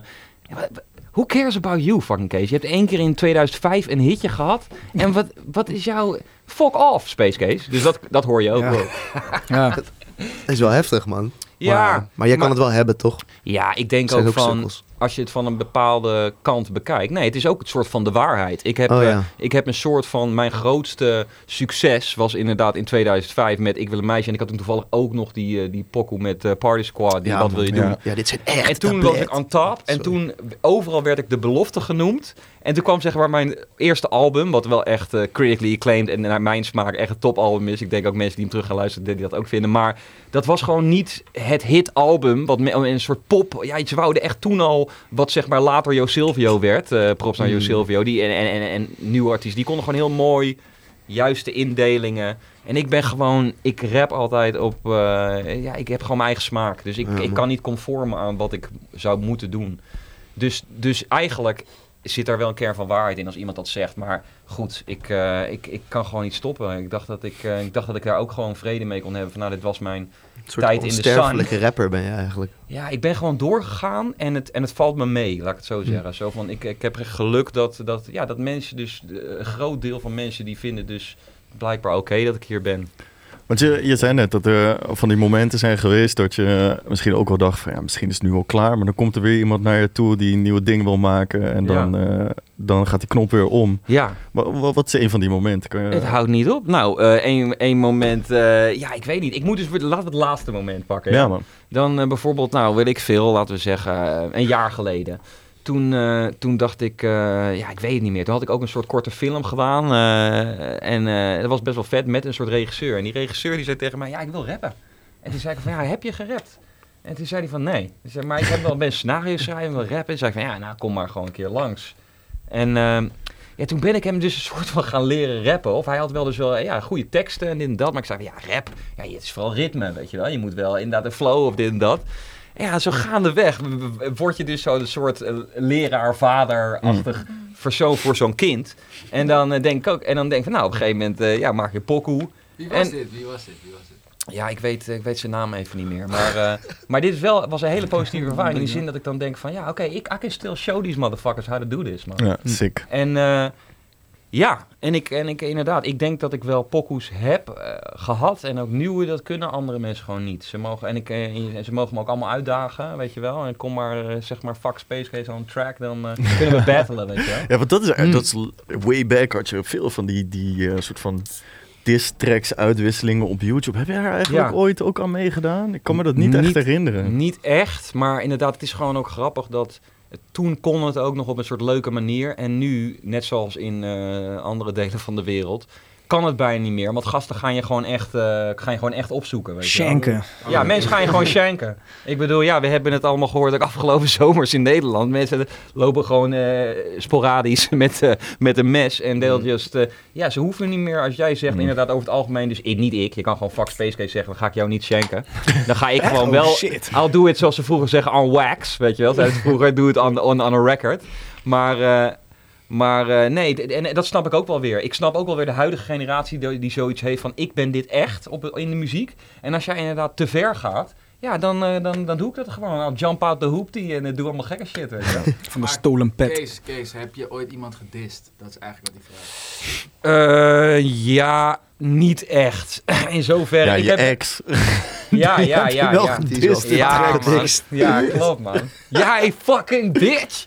ja, wat- who cares about you, fucking Case? Je hebt één keer in 2005 een hitje gehad. En wat, wat is jouw... Fuck off, Space Case. Dus dat, dat hoor je ook Ja. wel. ja, dat is wel heftig, man. Ja, maar, maar jij kan maar- het wel hebben, toch? Ja, ik denk ook ook van. Als je het van een bepaalde kant bekijkt. Nee, het is ook het soort van de waarheid. Ik heb, Oh, eh, ik heb een soort van, mijn grootste succes was inderdaad in 2005 met Ik wil een meisje. En ik had toen toevallig ook nog die, eh, die pokoe met eh, Party Squad. Die, Ja, wat wil je Ja. doen? Ja, dit zijn echt En toen was ik on top. En toen, overal werd ik de belofte genoemd. En toen kwam zeg maar mijn eerste album, wat wel echt eh, critically acclaimed en naar mijn smaak echt een topalbum is. Ik denk ook mensen die hem terug gaan luisteren, die dat ook vinden. Maar dat was gewoon niet het hitalbum, wat een soort pop. Ja, ze wouden echt toen al wat zeg maar later Jo Silvio werd. eh props naar Jo Mm. Silvio. Die, en, en, en, en nieuwe artiesten, die konden gewoon heel mooi juiste indelingen. En ik ben gewoon, ik rap altijd op, eh, ja, ik heb gewoon mijn eigen smaak. Dus ik, Ja, ik kan niet conformen aan wat ik zou moeten doen. Dus, dus eigenlijk zit daar wel een kern van waarheid in als iemand dat zegt. Maar goed, ik, eh, ik, ik kan gewoon niet stoppen. Ik dacht, dat ik, eh, ik dacht dat ik daar ook gewoon vrede mee kon hebben. Van nou, dit was mijn... Tijd in de onsterfelijke rapper ben je eigenlijk. Ja, ik ben gewoon doorgegaan en het, en het valt me mee, laat ik het zo Hm. zeggen. Zo van, ik, ik heb echt geluk dat, dat, ja, dat mensen dus... eh, Een groot deel van mensen die vinden dus blijkbaar oké dat ik hier ben. Want je, je zei net dat er van die momenten zijn geweest dat je misschien ook wel dacht van ja, misschien is het nu al klaar. Maar dan komt er weer iemand naar je toe die een nieuwe ding wil maken en dan, eh, dan gaat die knop weer om. Ja, Wat, wat, is een van die momenten? Kan je, het houdt niet op. Nou, eh één, één moment... eh, ja, ik weet niet. Ik moet dus... Laten we het laatste moment pakken. ja man. Dan eh, bijvoorbeeld, nou weet ik veel, laten we zeggen, eh, een jaar geleden. Toen, eh, toen dacht ik, eh, ja, ik weet het niet meer. Toen had ik ook een soort korte film gedaan. eh, en dat was best wel vet met een soort regisseur. En die regisseur die zei tegen mij, ja, ik wil rappen. En toen zei ik van, ja, heb je gerapt? En toen zei hij van, nee. Ik zei, maar ik heb wel best scenario schrijven, wil rappen. En zei ik van, ja, nou, kom maar gewoon een keer langs. En ehm, ja, toen ben ik hem dus een soort van gaan leren rappen. Of hij had wel dus wel ja, goede teksten en dit en dat. Maar ik zei, ja, rap, ja, het is vooral ritme, weet je wel. Je moet wel inderdaad een flow of dit en dat. Ja, zo gaandeweg word je dus zo'n soort eh, leraar, vader-achtig persoon voor zo'n kind. En dan eh, denk ik ook, en dan denk ik van, nou, op een gegeven moment eh, ja, maak je pokoe. Wie was En- dit? Wie was dit? Wie was dit? Ja, ik weet, ik weet zijn naam even niet meer. Maar, eh, maar dit is wel, was een hele positieve ervaring. In die zin dat ik dan denk van, ja, oké, ik I can still show these motherfuckers how to do this, man. Ja, sick. En eh, ja, en ik, en ik inderdaad, ik denk dat ik wel pokoes heb eh, gehad. En ook nieuwe, dat kunnen andere mensen gewoon niet. Ze mogen, en, ik, eh, en ze mogen me ook allemaal uitdagen, weet je wel. En kom maar, eh, zeg maar, fuck Space Case on track, dan kunnen we battelen, weet je wel. Ja, want dat is, Mm. dat is way back had je veel van die, die soort van diss tracks uitwisselingen op YouTube. Heb jij daar eigenlijk Ja. ooit ook aan meegedaan? Ik kan me dat niet, echt herinneren. Niet echt, maar inderdaad, het is gewoon ook grappig dat... Toen kon het ook nog op een soort leuke manier. En nu, net zoals in eh, andere delen van de wereld, kan het bijna niet meer. Want gasten gaan je gewoon echt, eh, gaan je gewoon echt opzoeken. Weet je. Ja, mensen gaan je gewoon shanken. Ik bedoel, ja, we hebben het allemaal gehoord ook afgelopen zomers in Nederland. Mensen lopen gewoon eh, sporadisch met, eh, met een mes en they'll just... eh, ja, ze hoeven niet meer, als jij zegt Mm. inderdaad over het algemeen, dus ik, niet ik. Je kan gewoon fuck Space Case zeggen, dan ga ik jou niet shanken. Dan ga ik Echt? gewoon Oh, wel... shit. I'll do it zoals ze vroeger zeggen, on wax, weet je wel. Ze vroeger, do it on, on, on a record. Maar... maar eh, nee, en dat snap ik ook wel weer. Ik snap ook wel weer de huidige generatie die, die zoiets heeft van... ik ben dit echt op, in de muziek. En als jij inderdaad te ver gaat... ja, dan, eh, dan, dan doe ik dat gewoon. I'll jump out the hoopty en eh, doe allemaal gekke shit, weet je wel. Van de stolen pet. Kees, Kees, heb je ooit iemand gedist? Dat is eigenlijk wat die vraag. Eh, ja, niet echt. In zoverre... Ja, ik je heb, ex. ja, ja, ja, ja. Ja, track man. ja, klopt man. Ja, hey, fucking bitch.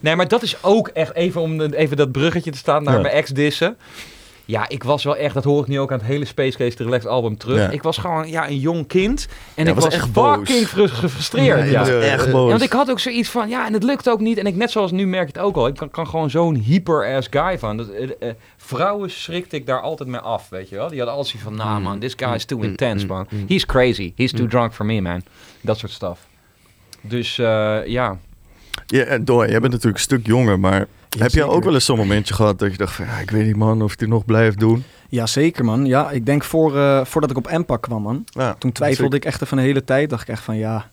Nee, maar dat is ook echt even om even dat bruggetje te staan naar Ja. mijn ex-dissen. Ja, ik was wel echt, dat hoor ik nu ook aan het hele Space Case The Relaxed album terug. Ja. Ik was gewoon ja, een jong kind en Ja, ik was was, echt fucking frus- gefrustreerd. Ja, echt boos. Want ik had ook zoiets van, ja, en het lukt ook niet. En ik, net zoals nu merk ik het ook al, ik kan, kan gewoon zo'n hyper-ass guy van. Dat, eh, eh, vrouwen schrikte ik daar altijd mee af, weet je wel. Die hadden altijd zoiets van, nah man, this guy is too intense, man. He's crazy, he's too drunk for me, man. Dat soort stuff. Dus eh, ja, Ja, en Dooi, jij bent natuurlijk een stuk jonger, maar heb jij zeker. ook wel eens zo'n momentje gehad dat je dacht van, ja, ik weet niet man of ik dit nog blijf doen? Ja, zeker man. Ja, ik denk voor, eh, voordat ik op MPAC kwam man. Ja, Toen twijfelde ik echt even een hele tijd. Dacht ik echt van ja,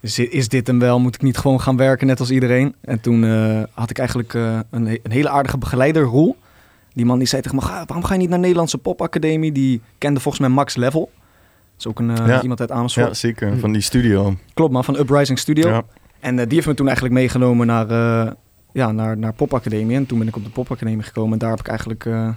is dit, is dit hem wel? Moet ik niet gewoon gaan werken net als iedereen? En toen eh, had ik eigenlijk eh, een, een hele aardige begeleider, Roel. Die man die zei tegen me, "Ga- waarom ga je niet naar Nederlandse popacademie? Die kende volgens mij Max Level. Dat is ook een, Ja. iemand uit Amersfoort. ja zeker. Van die studio. Klopt man, van Uprising Studio. En die heeft me toen eigenlijk meegenomen naar, ja, naar, naar popacademie. En toen ben ik op de popacademie gekomen. En daar heb ik eigenlijk... eh,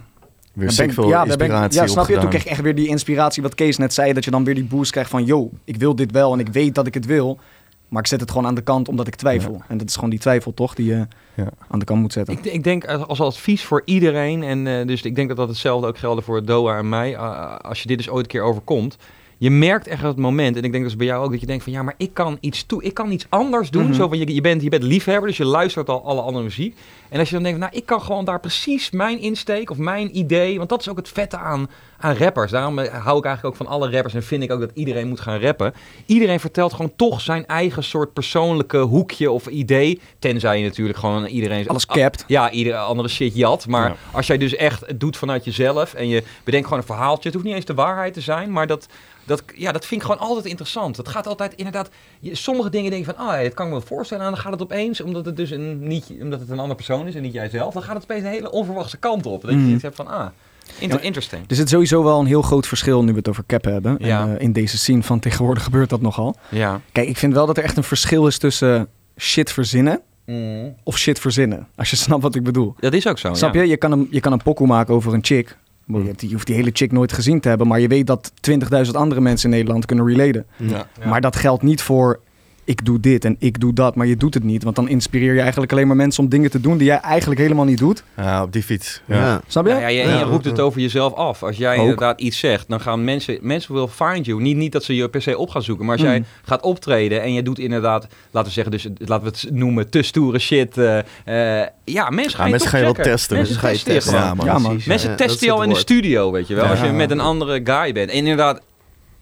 Weer veel ja, ik- inspiratie Ja, snap je? Toen kreeg ik echt weer die inspiratie wat Kees net zei. Dat je dan weer die boost krijgt van... Yo, ik wil dit wel en ik weet dat ik het wil. Maar ik zet het gewoon aan de kant omdat ik twijfel. En dat is gewoon die twijfel toch die je Ja. aan de kant moet zetten. ik, ik denk als advies voor iedereen, en eh, dus ik denk dat dat hetzelfde ook geldt voor Doa en mij. als je dit dus ooit een keer overkomt, je merkt echt het moment, en ik denk dat is bij jou ook, dat je denkt van ja, maar ik kan iets toe, ik kan iets anders doen. Mhm. Zo van je, je, bent, je bent liefhebber, dus je luistert al alle andere muziek. En als je dan denkt, nou, ik kan gewoon daar precies mijn insteek of mijn idee, want dat is ook het vette aan, aan rappers. Daarom eh, hou ik eigenlijk ook van alle rappers en vind ik ook dat iedereen moet gaan rappen. Iedereen vertelt gewoon toch zijn eigen soort persoonlijke hoekje of idee. Tenzij je natuurlijk gewoon iedereen... Alles capt. Ja, iedere andere shit jat. Maar Ja. als jij dus echt het doet vanuit jezelf en je bedenkt gewoon een verhaaltje. Het hoeft niet eens de waarheid te zijn, maar dat, dat, ja, dat vind ik gewoon altijd interessant. Het gaat altijd inderdaad... Je, sommige dingen denk je van, ah, ja, dat kan ik me wel voorstellen. En dan gaat het opeens, omdat het dus een, niet, omdat het een andere persoon is en niet jijzelf. Dan gaat het opeens een hele onverwachte kant op. Dat je Mhm. iets hebt van, ah, inter- interesting. Er zit sowieso wel een heel groot verschil nu we het over cap hebben. Ja. En, eh, in deze scene van tegenwoordig gebeurt dat nogal. Ja. Kijk, ik vind wel dat er echt een verschil is tussen shit verzinnen Mhm. of shit verzinnen. Als je snapt wat ik bedoel. Dat is ook zo, Snap ja. je? Je kan, een, je kan een pokoe maken over een chick. Je, hebt die- je hoeft die hele chick nooit gezien te hebben. Maar je weet dat 20.000 andere mensen in Nederland kunnen relaten. Ja. Ja. Maar dat geldt niet voor ik doe dit en ik doe dat. Maar je doet het niet. Want dan inspireer je eigenlijk alleen maar mensen om dingen te doen die jij eigenlijk helemaal niet doet. Ja, op die fiets. Ja. Ja. Snap je? Ja, je, roept het over jezelf af. Als jij Ook. inderdaad iets zegt, dan gaan mensen, mensen will find you. Niet, niet dat ze je per se op gaan zoeken, maar als Mm. jij gaat optreden en je doet inderdaad, laten we zeggen, dus laten we het noemen, te stoere shit. eh, eh, ja, mensen gaan Ja, je mensen toch gaan je wel testen. Mensen Ga je testen testen. Ja, man. Ja, man. Precies, Mensen testen je al in de studio, weet je wel. Ja. Als je met een andere guy bent. En inderdaad,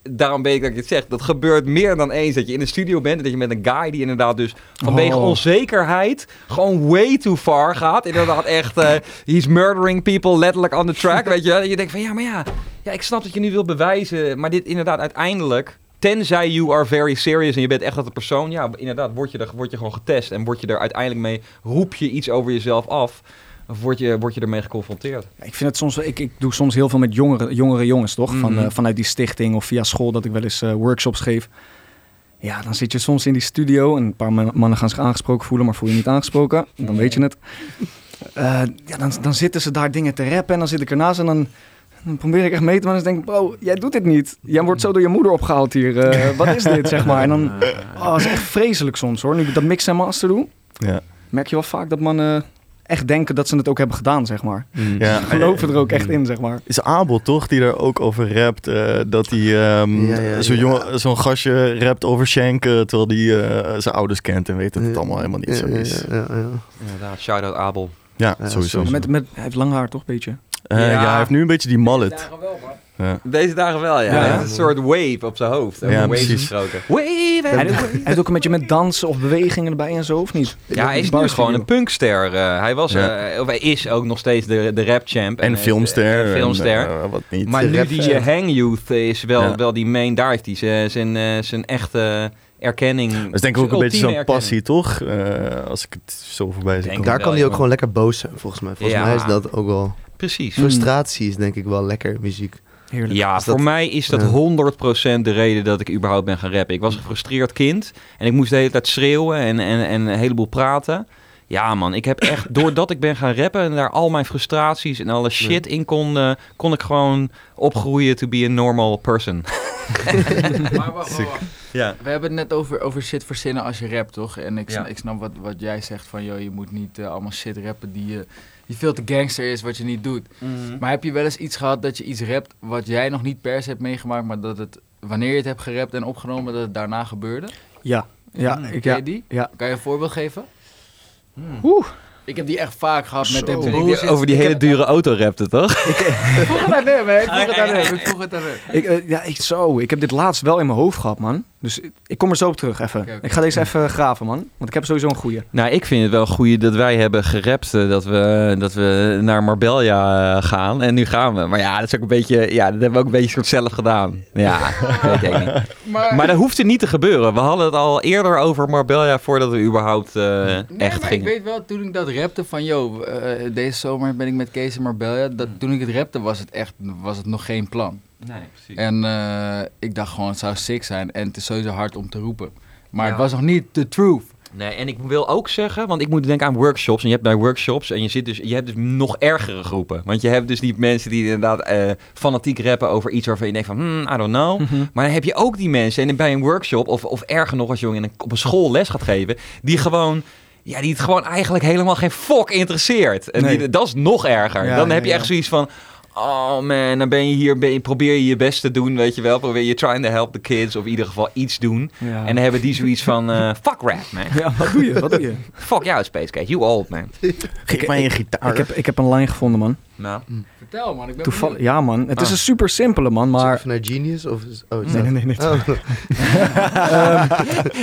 daarom weet ik dat ik het zeg. Dat gebeurt meer dan eens. Dat je in de studio bent en dat je met een guy die inderdaad dus vanwege Oh. onzekerheid gewoon way too far gaat. Inderdaad echt, eh he's murdering people letterlijk on the track, weet je je denkt van ja, maar ja, ja, ik snap dat je nu wil bewijzen. Maar dit inderdaad uiteindelijk... Tenzij you are very serious en je bent echt dat de persoon, ja, inderdaad, word je, er, word je gewoon getest en word je er uiteindelijk mee, roep je iets over jezelf af, of word je, word je ermee geconfronteerd. Ik vind het soms, ik, ik doe soms heel veel met jongere, jongere jongens, toch? Van, Mhm. eh, vanuit die stichting of via school dat ik wel eens eh, workshops geef. Ja, dan zit je soms in die studio en een paar man- mannen gaan zich aangesproken voelen, maar voel je niet aangesproken. Dan weet je het. Eh, ja, dan, dan zitten ze daar dingen te rappen en dan zit ik ernaast en dan, dan probeer ik echt mee te maken. En dan denk ik, bro, jij doet dit niet. Jij wordt zo door je moeder opgehaald hier. Eh, wat is dit, zeg maar? En dan, oh, dat is echt vreselijk soms hoor. Nu ik dat mix en master doe, Ja. merk je wel vaak dat mannen echt denken dat ze het ook hebben gedaan, zeg maar. Ja. Geloven er ook echt in, zeg maar. Is Abel toch, die er ook over rapt, eh, dat hij ehm, Ja, ja, zo'n zo'n gastje rapt over Schenken, terwijl hij eh, zijn ouders kent en weet dat het allemaal helemaal niet zo is. ja, ja, ja. Inderdaad, shout-out Abel. Ja, Ja, sowieso. zo. Met, met, hij heeft lang haar toch, beetje? Eh, ja. Ja. hij heeft nu een beetje die mullet. Ja. Deze dagen wel, ja. Ja. Hij heeft een soort wave op zijn hoofd. Ja, waves precies. gesproken. Wave, Hij, wave. hij heeft ook een beetje met dansen of bewegingen erbij en zo, of niet? Ja, hij is nu gewoon een punkster. eh, hij was, Ja. eh, of hij is ook nog steeds de, de rap champ. En eh, filmster. en filmster. en, wat niet. maar nu die Hang Youth is wel, Ja. wel die main, daar heeft hij zijn, zijn, echte erkenning. dat is denk ik ook een beetje zo'n passie, toch? Eh, als ik het zo voorbij zie. Daar wel, kan hij ook gewoon lekker boos zijn, volgens mij. Volgens Ja. mij is dat ook wel... Precies. Frustratie is denk ik wel lekker muziek. Heerlijk. Ja, Is dat- voor mij is dat Ja. 100% de reden dat ik überhaupt ben gaan rappen. Ik was een gefrustreerd kind en ik moest de hele tijd schreeuwen en, en, en een heleboel praten. Ja man, ik heb echt, doordat ik ben gaan rappen en daar al mijn frustraties en alle shit in kon, kon ik gewoon opgroeien to be a normal person. Maar wacht, wacht, wacht. Ja. We hebben het net over, over shit verzinnen als je rapt, toch? En ik, Ja. ik snap wat, wat jij zegt van, joh, je moet niet eh, allemaal shit rappen die, eh, die veel te gangster is, wat je niet doet. Maar heb je wel eens iets gehad dat je iets rapt wat jij nog niet per se hebt meegemaakt, maar dat het, wanneer je het hebt gerapt en opgenomen, dat het daarna gebeurde? Ja, ja, Hmm, ik, ja, je die? ja. Kan je een voorbeeld geven? Oeh. Ik heb die echt vaak gehad met. Over die Ik hele heb- dure auto rapte, toch? Ik vroeg het aan hem, hè. Ik vroeg het aan hem. Ik vroeg het aan hem. Ik, eh, ja, ik, zo, ik heb dit laatst wel in mijn hoofd gehad, man. Dus ik, kom er zo op terug, even. Ik ga deze even graven, man. Want ik heb sowieso een goeie. Nou, ik vind het wel goed dat wij hebben gerapt eh, dat we, dat we naar Marbella eh, gaan. En nu gaan we. Maar ja, dat is ook een beetje, ja, dat hebben we ook een beetje soort zelf gedaan. Ja, weet ik niet. Maar, Maar dat hoefde niet te gebeuren. We hadden het al eerder over Marbella voordat we überhaupt eh, Nee, echt maar gingen. ik weet wel, toen ik dat rapte van, yo, eh, deze zomer ben ik met Kees in Marbella. Dat, toen ik het rapte was het echt, was het nog geen plan. Nee, precies. En eh, ik dacht gewoon, het zou sick zijn. En het is sowieso hard om te roepen. Maar Ja. het was nog niet the truth. Nee, en ik wil ook zeggen, want ik moet denken aan workshops. En je hebt bij workshops en je, zit dus, je hebt dus nog ergere groepen. Want je hebt dus die mensen die inderdaad eh, fanatiek rappen over iets waarvan je denkt van, hmm, I don't know. Maar dan heb je ook die mensen, en bij een workshop, of, of erger nog als je in een, op een school les gaat geven, die gewoon... Ja, die het gewoon eigenlijk helemaal geen fok interesseert. En Nee. die, dat is nog erger. Ja, dan ja, heb je ja. echt zoiets van... oh man, dan ben je hier, ben je, probeer je je best te doen, weet je wel. Probeer je trying to help the kids, of in ieder geval iets doen. Ja. En dan hebben die zoiets van, eh, fuck rap, man. ja, wat doe je? Wat doe je? Fuck jou, Space Cake, you old, man. Geef mij een gitaar. Ik heb, ik heb een lijn gevonden, man. Nou, Vertel man, ik ben Toevallig, ja, man. Het is Ah. een super simpele, man. Maar... Maar. Even naar Genius? Of is, oh, is Nee, nee, nee. nee. Oh,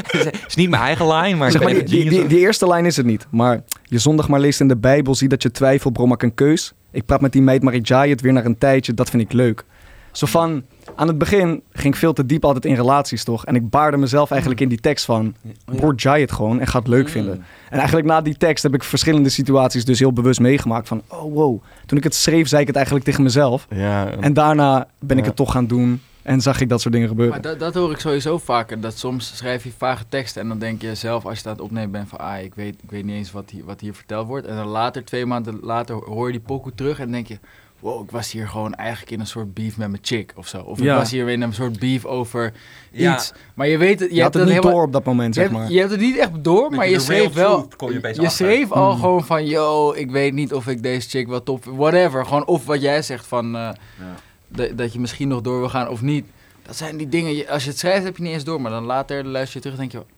het is niet mijn eigen lijn, maar Zeg maar, die, even die, genius. die, die eerste lijn is het niet. Maar je zondag maar leest in de Bijbel, zie dat je twijfel, brom maak een keus. Ik praat met die meid Marijai het weer naar een tijdje, dat vind ik leuk. Zo van, aan het begin ging ik veel te diep altijd in relaties toch? En ik baarde mezelf eigenlijk in die tekst van, broer jai het gewoon en ga het leuk vinden. En eigenlijk na die tekst heb ik verschillende situaties dus heel bewust meegemaakt van, oh wow. Toen ik het schreef, zei ik het eigenlijk tegen mezelf. Ja, En daarna ben ik het toch gaan doen en zag ik dat soort dingen gebeuren. Maar dat, dat hoor ik sowieso vaker. Dat soms schrijf je vage teksten en dan denk je zelf, als je het aan het opnemen bent, van ah, ik weet, ik weet niet eens wat hier, wat hier verteld wordt. En dan later, twee maanden later, hoor je die pokoe terug en denk je, wow, ik was hier gewoon eigenlijk in een soort beef met mijn chick of zo. Of Ja. ik was hier in een soort beef over Ja. iets. Maar je weet het, je, je hebt het niet helemaal- door op dat moment, je zeg hebt, maar. je hebt het niet echt door, maar je schreef wel. kom je Je schreef al Mm. gewoon van, yo, ik weet niet of ik deze chick wel top vind. Whatever. Gewoon of wat jij zegt van, eh, dat- dat je misschien nog door wil gaan of niet. Dat zijn die dingen, als je het schrijft heb je niet eens door. Maar dan later luister je terug en denk je...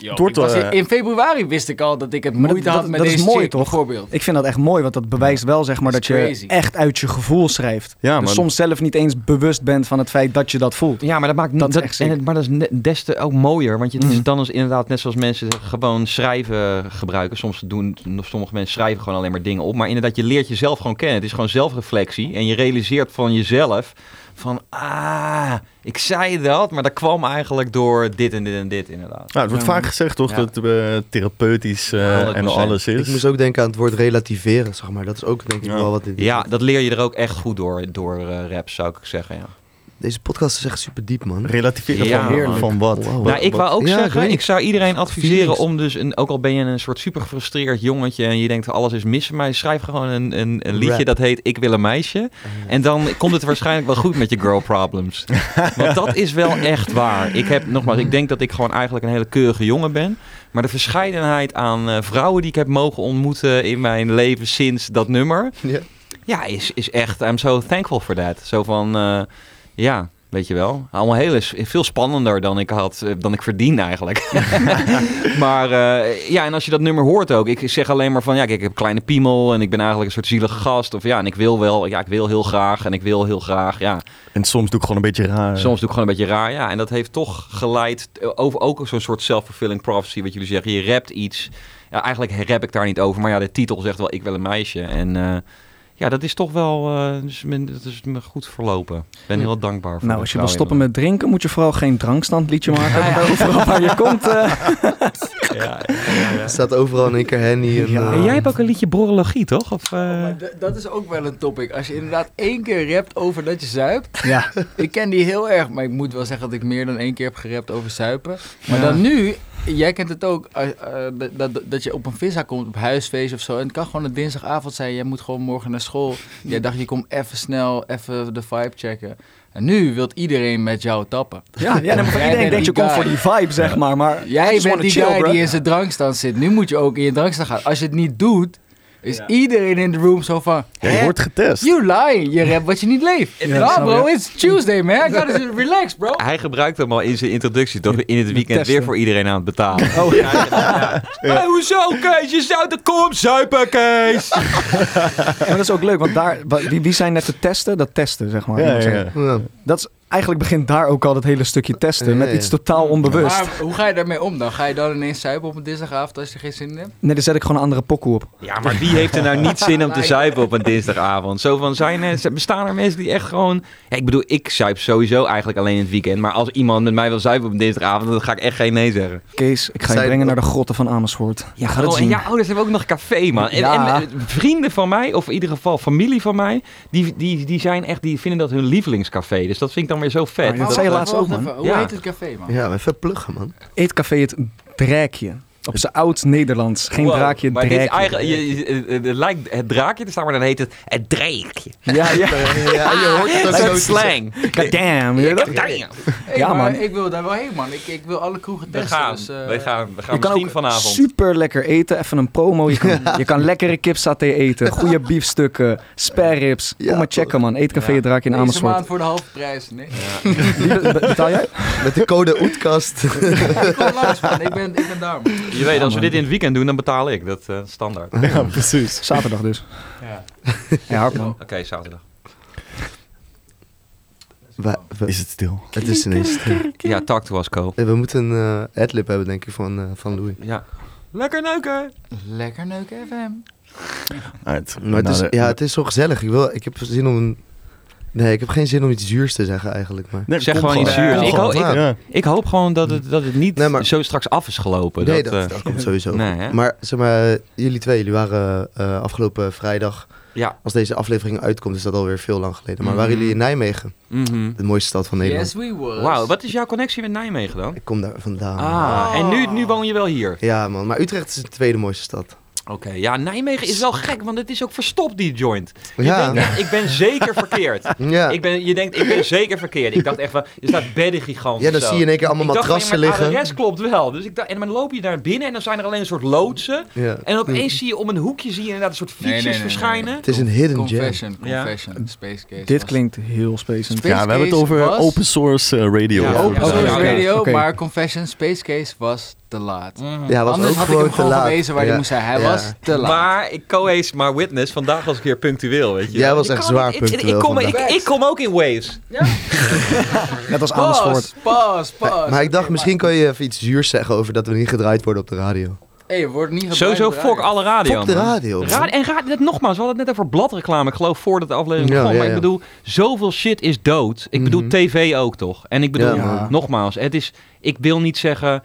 Yo, Het wordt ik was in, in februari wist ik al dat ik het dat- moeite had met dat is deze mooi, chick, toch? bijvoorbeeld. Ik vind dat echt mooi, want dat bewijst wel zeg maar Dat dat is je crazy. echt uit je gevoel schrijft. Ja, dus maar- soms zelf niet eens bewust bent van het feit dat je dat voelt. Ja, maar dat maakt Dat dat, is echt en het, maar dat is net- des te ook mooier. Want je, het is Mhm. dan is inderdaad net zoals mensen gewoon schrijven gebruiken. Soms doen sommige mensen schrijven gewoon alleen maar dingen op. Maar inderdaad, je leert jezelf gewoon kennen. Het is gewoon zelfreflectie. En je realiseert van jezelf van ah, ik zei dat, maar dat kwam eigenlijk door dit en dit en dit inderdaad. Nou, het wordt Ja. vaak gezegd toch Ja. dat het eh, therapeutisch eh, en 100%. alles is. ik moest ook denken aan het woord relativeren, zeg maar. Dat is ook denk ik Ja. wel wat dit Ja, dat leer je er ook echt goed door, door eh, raps, zou ik zeggen. Ja. Deze podcast is echt super diep, man. Relativeren Ja, van, heerlijk. van wat? Wow. Wat- Nou, ik wou ook Ja, ik zeggen, ik zou iedereen adviseren Feelings. om dus, een, ook al ben je een soort super gefrustreerd jongetje en je denkt alles is mis, maar schrijf gewoon een, een, een liedje Rap. dat heet Ik wil een meisje. En dan komt het waarschijnlijk wel goed met je girl problems. Want dat is wel echt waar. Ik heb, nogmaals, ik denk dat ik gewoon eigenlijk een hele keurige jongen ben. Maar de verscheidenheid aan eh, vrouwen die ik heb mogen ontmoeten in mijn leven sinds dat nummer, Ja. ja, is, is echt, I'm so thankful for that. Zo van, eh, ja, weet je wel. Allemaal heel, is veel spannender dan ik had, eh, dan ik verdiende eigenlijk. maar eh, ja, en als je dat nummer hoort ook. Ik zeg alleen maar van, ja, kijk, ik heb een kleine piemel en ik ben eigenlijk een soort zielige gast. Of ja, en ik wil wel, ja, ik wil heel graag en ik wil heel graag, ja. En soms doe ik gewoon een beetje raar. Soms doe ik gewoon een beetje raar, ja. En dat heeft toch geleid over ook zo'n soort self-fulfilling prophecy, wat jullie zeggen. Je rapt iets. Ja, eigenlijk rap ik daar niet over, maar ja, de titel zegt wel, ik wil een meisje. En eh, ja, dat is toch wel, eh, dus men- dat is me goed verlopen. Ik ben heel dankbaar voor Nou, als je wil stoppen met drinken, moet je vooral geen drankstandliedje maken. Overal waar je komt. eh. me. Ja, Er staat overal in één keer Henny. En, Ja. eh, En jij hebt ook een liedje borrologie, toch? Of, eh, Maar d- dat is ook wel een topic. Als je inderdaad één keer rapt over dat je zuipt. ja. Ik ken die heel erg, maar ik moet wel zeggen dat ik meer dan één keer heb gerapt over zuipen. Maar Ja. dan nu, jij kent het ook, eh, eh, dat, dat, dat je op een visa komt, op huisfeest of zo. En het kan gewoon een dinsdagavond zijn, jij moet gewoon morgen naar school. Jij dacht, je komt even snel, even de vibe checken. En nu wilt iedereen met jou tappen. Ja, ja Jij iedereen denkt je komt voor die vibe, zeg maar. maar Jij bent die chill, guy bro. die in zijn drankstand zit. Nu moet je ook in je drankstand gaan. Als je het niet doet, is iedereen in de room zo van... Ja, je "Hè? wordt getest. You lie, je rap wat je niet leeft. Ja, bro, it's Tuesday, man. I gotta relax, bro. Hij gebruikt hem al in zijn introductie, toch? In het weekend weer voor iedereen aan het betalen. Oh, ja. Hey, hoezo, Kees? Je zou de kom zuipen, Kees! Maar dat is ook leuk, want daar, wie, wie zijn net te testen? Dat testen, zeg maar. Dat is, eigenlijk begint daar ook al dat hele stukje testen. Ja, Met ja. iets totaal onbewust. Maar hoe ga je daarmee om dan? Ga je dan ineens zuipen op een dinsdagavond als je er geen zin in hebt? Nee, dan zet ik gewoon een andere pokoe op. Ja, maar wie heeft er nou niet zin om te zuipen op een dinsdagavond? Zo van, zijn er, bestaan er mensen die echt gewoon... Ja, ik bedoel, ik zuip sowieso eigenlijk alleen in het weekend. Maar als iemand met mij wil zuipen op een dinsdagavond, dan ga ik echt geen nee zeggen. Kees, ik ga je brengen naar de grotten van Amersfoort. Je gaat het oh, en zien. ja, ouders hebben ook nog café, man. En, Ja. en, eh, vrienden van mij, of in ieder geval familie van mij, die, die, die, zijn echt, die vinden dat hun lievelingscafé. Dus dat vind ik dan weer zo vet. Maar dat Maar zei je laatst even, ook, man. even. Hoe Ja. heet het café, man? ja, even pluggen, man. Eetcafé het Drekje. Op zijn oud Nederlands. Geen Wow, draakje, maar dit is draakje. eigenlijk, je, je- het, het lijkt het draakje te staan, maar dan heet het het dreekje. Ja, ja. Ja, je hoort het ook Dat zo is slang. God damn. weet je dat? Damn. Hey, Ja, maar man. ik wil daar wel heen, man. Ik, ik wil alle kroegen We testen. gaan, dus, eh, we gaan, we gaan Je kan misschien ook vanavond. super lekker eten. Even een promo. Je kan, je kan lekkere kipsaté eten. Goede biefstukken. Spareribs. Kom Ja, maar checken, man. Eetcafé Ja. Het Draakje in Deze Amersfoort. maand voor de halve prijs. Nee. Wie betaal jij? Met de code Oetkast. ik kom langs, man. Ik ben, ik ben daar, man. Je weet, als we dit in het weekend doen, dan betaal ik. Dat eh standaard. Oké, Ja, precies. Zaterdag dus. Ja. Ja, man. zaterdag. We- we- Is het stil? het is ineens stil. Ja, talk to us, Co. Nee, We moeten een eh adlib hebben, denk ik, van, eh, van Louis. Ja. Lekker neuken. Lekker neuken FM. Uit. Maar het naar is, de- ja, het is zo gezellig. Ik, wil, ik heb zin om een... Nee, ik heb geen zin om iets zuurs te zeggen eigenlijk. Maar... Nee, Zeg gewoon iets zuurs. Ja, Ik, hoop, ik, Ja. ik hoop gewoon dat het, dat het niet Nee, maar- zo straks af is gelopen. Nee, dat, dat, eh, dat komt sowieso. nee? Maar zeg maar, jullie twee, jullie waren eh, afgelopen vrijdag... Ja. Als deze aflevering uitkomt, is dat alweer veel lang geleden. Maar Mhm. waren jullie in Nijmegen? Mhm. De mooiste stad van Nederland. Yes, we was. Wauw, wat is jouw connectie met Nijmegen dan? Ik kom daar vandaan. Ah, en nu, nu woon je wel hier. Ja man, maar Utrecht is de tweede mooiste stad. Oké, ja, Nijmegen is wel gek, want het is ook verstopt, die joint. Je Ja. denkt ik ben zeker verkeerd. Ja, Ik ben, je denkt, ik ben zeker verkeerd. Ik dacht echt van, er staat bedden gigantisch. ja dan zo. zie je in één keer allemaal ik dacht matrassen ja, maar liggen. De rest klopt wel. Dus ik dacht, en dan loop je daar binnen en dan zijn er alleen een soort loodsen. Ja. En opeens zie je om een hoekje zie je inderdaad een soort fietsjes nee, nee, nee, verschijnen. Het is een hidden gem. Confession, Ja. confession. Space Case. Dit was- klinkt heel. Space Ja, we hebben het over was- open source eh, radio. Ja, Open source radio, maar Confession Space Case was te laat. Mhm. Ja, was Anders ook had ik gewoon hem te gewoon gewezen waar ja. hij moest zijn. Hij Ja. was te laat. Maar ik co-ace maar witness. Vandaag was ik weer punctueel, weet je. Jij was Ik echt kan zwaar niet- ik- ik, punctueel kom, ik, kom ook in waves. Net als Amersfoort. Pas, pas, pas. Maar ik dacht, misschien kan je even iets zuurs zeggen over dat we niet gedraaid worden op de radio. Hey, wordt niet Sowieso fok alle radio, Fuck de radio. Ra- en ra- dat nogmaals, we hadden het net over bladreclame. Ik geloof voordat de aflevering Ja, begon. ja, maar ik bedoel, zoveel shit is dood. Ik bedoel, Mhm. tv ook toch? En ik bedoel, nogmaals, het is, ik wil niet zeggen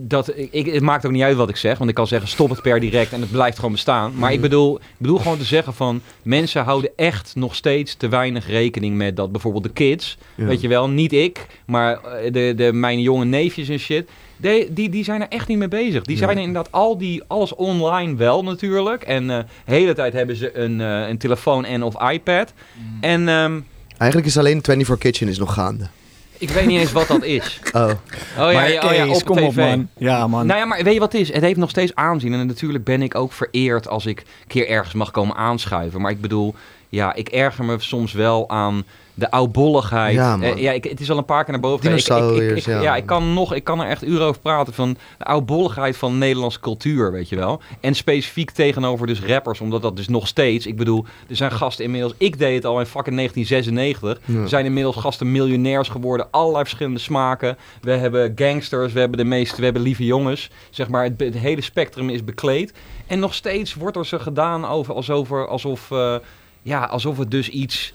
dat ik, het maakt ook niet uit wat ik zeg, want ik kan zeggen stop het per direct en het blijft gewoon bestaan. Maar ik Mhm. bedoel, ik bedoel gewoon te zeggen van mensen houden echt nog steeds te weinig rekening met dat bijvoorbeeld de kids, Ja. weet je wel, niet ik, maar eh, de, de mijn jonge neefjes en shit. Die, die, die zijn er echt niet mee bezig. Die Ja. zijn inderdaad al die, alles online wel natuurlijk. En eh, de hele tijd hebben ze een, eh, een telefoon en of iPad. Mm. En ehm, Eigenlijk is alleen 24 Kitchen is nog gaande. Ik weet niet eens wat dat is. Oh, Oh ja, Maar ja, oh, ja op kom tv. op man. Ja man. Nou ja, maar weet je wat het is? Het heeft nog steeds aanzien. En natuurlijk ben ik ook vereerd als ik een keer ergens mag komen aanschuiven. Maar ik bedoel, ja, ik erger me soms wel aan de oudbolligheid. Ja. Eh, ja ik, het is al een paar keer naar boven. Ik, ik, ja. ja, ik kan nog, ik kan er echt uren over praten van de oudbolligheid van Nederlandse cultuur, weet je wel. En specifiek tegenover dus rappers, omdat dat dus nog steeds, ik bedoel, er zijn gasten inmiddels, ik deed het al in fucking 1996. Ja. Er zijn inmiddels gasten miljonairs geworden, allerlei verschillende smaken. We hebben gangsters, we hebben de meeste, we hebben lieve jongens. Zeg maar, het, het hele spectrum is bekleed. En nog steeds wordt er ze gedaan over, alsof, alsof, eh, ja, alsof het dus iets...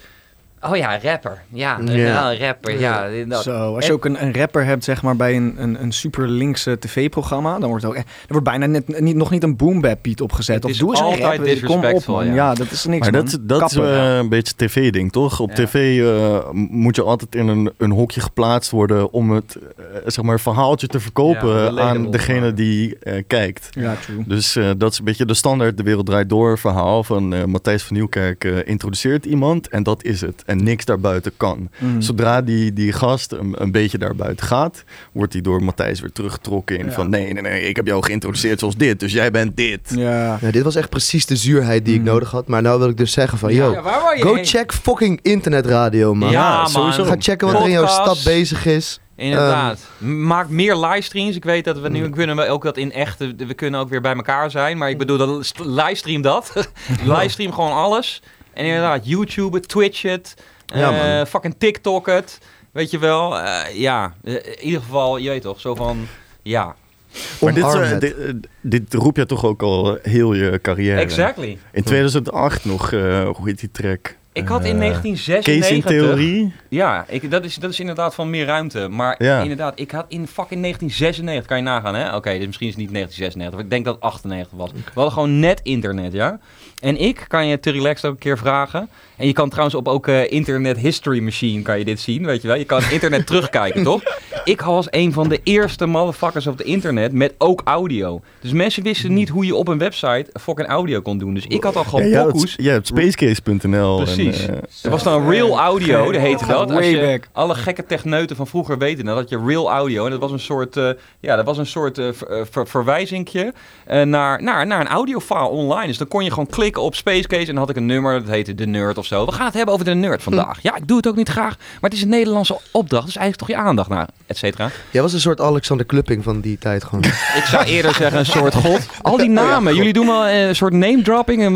Oh ja, rapper. Ja, Ja. ja. rapper. Ja, dat. Zo, als je ook een, een rapper hebt, zeg maar, bij een, een, een super linkse tv-programma, dan wordt ook, er wordt bijna net, niet, nog niet een boom bap beat opgezet. Het of doe eens een altijd rapper. Kom op, man. ja. Ja. dat is niks, Maar man. dat, dat is eh, een beetje tv-ding, toch? Op Ja. tv eh, moet je altijd in een, een hokje geplaatst worden om het eh, zeg maar, verhaaltje te verkopen aan degene die eh, kijkt. Ja, true. Dus eh, dat is een beetje de standaard De Wereld Draait Door verhaal van Matthijs van Nieuwkerk introduceert iemand en dat is het. En niks daarbuiten kan. Mm. Zodra die, die gast een, een beetje daarbuiten gaat, wordt hij door Matthijs weer teruggetrokken in Ja. van nee, nee, nee, ik heb jou geïntroduceerd zoals dit, dus jij bent dit. Ja. ja, dit was echt precies de zuurheid die ik Mm. nodig had. Maar nou wil ik dus zeggen van, yo, Ja, waar wou je go heen? check fucking internetradio, man. Ja, sowieso. Ga checken wat er in jouw stad bezig is. Inderdaad. Maak meer livestreams. Ik weet dat we nu Ja. kunnen we ook dat in echt. We kunnen ook weer bij elkaar zijn. Maar ik bedoel, dan st- livestream dat. livestream gewoon alles. En inderdaad, YouTube het, Twitch het. Ja, eh, fucking TikTok het. Weet je wel. Eh, ja, Eh, in ieder geval, je weet toch, zo van. Ja, Maar dit, dit, dit roep je toch ook al heel je carrière. exactly. In 2008 nog, eh, hoe heet die track? Ik had in Eh, 1996... Case in theorie. Ja, ik, dat, is, dat is inderdaad van meer ruimte. Maar Ja. inderdaad, ik had in fucking 1996, kan je nagaan hè? Oké, dus misschien is het niet 1996, ik denk dat het 98 was. We hadden gewoon net internet, ja? En ik kan je te relaxed ook een keer vragen. En je kan trouwens op ook eh, Internet History Machine kan je dit zien, weet je wel? Je kan internet terugkijken, toch? Ik was een van de eerste motherfuckers op het internet met ook audio. Dus mensen wisten niet hoe je op een website fucking audio kon doen. Dus ik had al Ja, gewoon ja, het- pokoes. ja, het spacecase.nl. Precies. En, eh, Er was dan real audio, dat heette dat. Als je, alle gekke techneuten van vroeger weten dat, dat je real audio, en dat was een soort, eh, ja, dat was een soort eh, ver, ver- verwijzingje eh, naar, naar, naar een audiofile online. Dus dan kon je gewoon klikken op Spacecase en dan had ik een nummer, dat heette De Nerd of zo. We gaan het hebben over De Nerd vandaag. Ja, ik doe het ook niet graag, maar het is een Nederlandse opdracht, dus eigenlijk toch je aandacht naar, et cetera. Jij was een soort Alexander Klupping van die tijd gewoon. Ik zou eerder zeggen een soort god. Al die namen, jullie doen wel eh, een soort name dropping,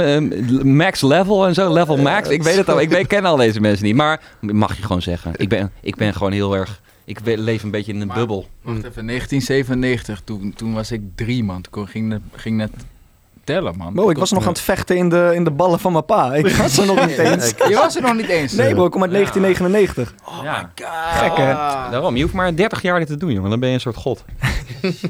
max level en zo, level max. Ik weet het al, ik weet, ken al deze mensen niet, maar mag je gewoon zeggen. Ik ben, ik ben gewoon heel erg, ik leef een beetje in een Maar- bubbel. Wacht even, 1997, toen, toen was ik drie man. Toen ging ging net tellen man. Bro, ik was nog aan het vechten in de, in de ballen van mijn pa. Ik was er nog niet eens. Je was er nog niet eens. Nee bro, ik kom uit 1999. ja, Gek hè? daarom. Je hoeft maar 30 jaar dit te doen, jongen. Dan ben je een soort god. Shit,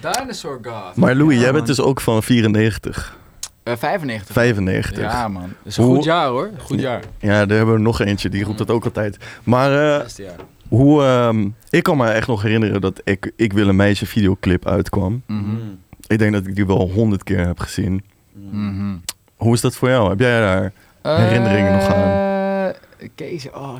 dinosaur god. Maar Louis, Ja, jij bent man. dus ook van 94, Eh, 95. 95. Ja, Ja man, dat is een Hoe- goed jaar hoor. Goed jaar. daar hebben we nog eentje, die roept dat ook altijd. Maar eh, hoe, ehm, ik kan me echt nog herinneren dat ik, ik Wil een Meisje videoclip uitkwam. Mhm. Ik denk dat ik die wel honderd keer heb gezien. Mhm. Hoe is dat voor jou? Heb jij daar... Herinneringen nog aan? Kees, oh,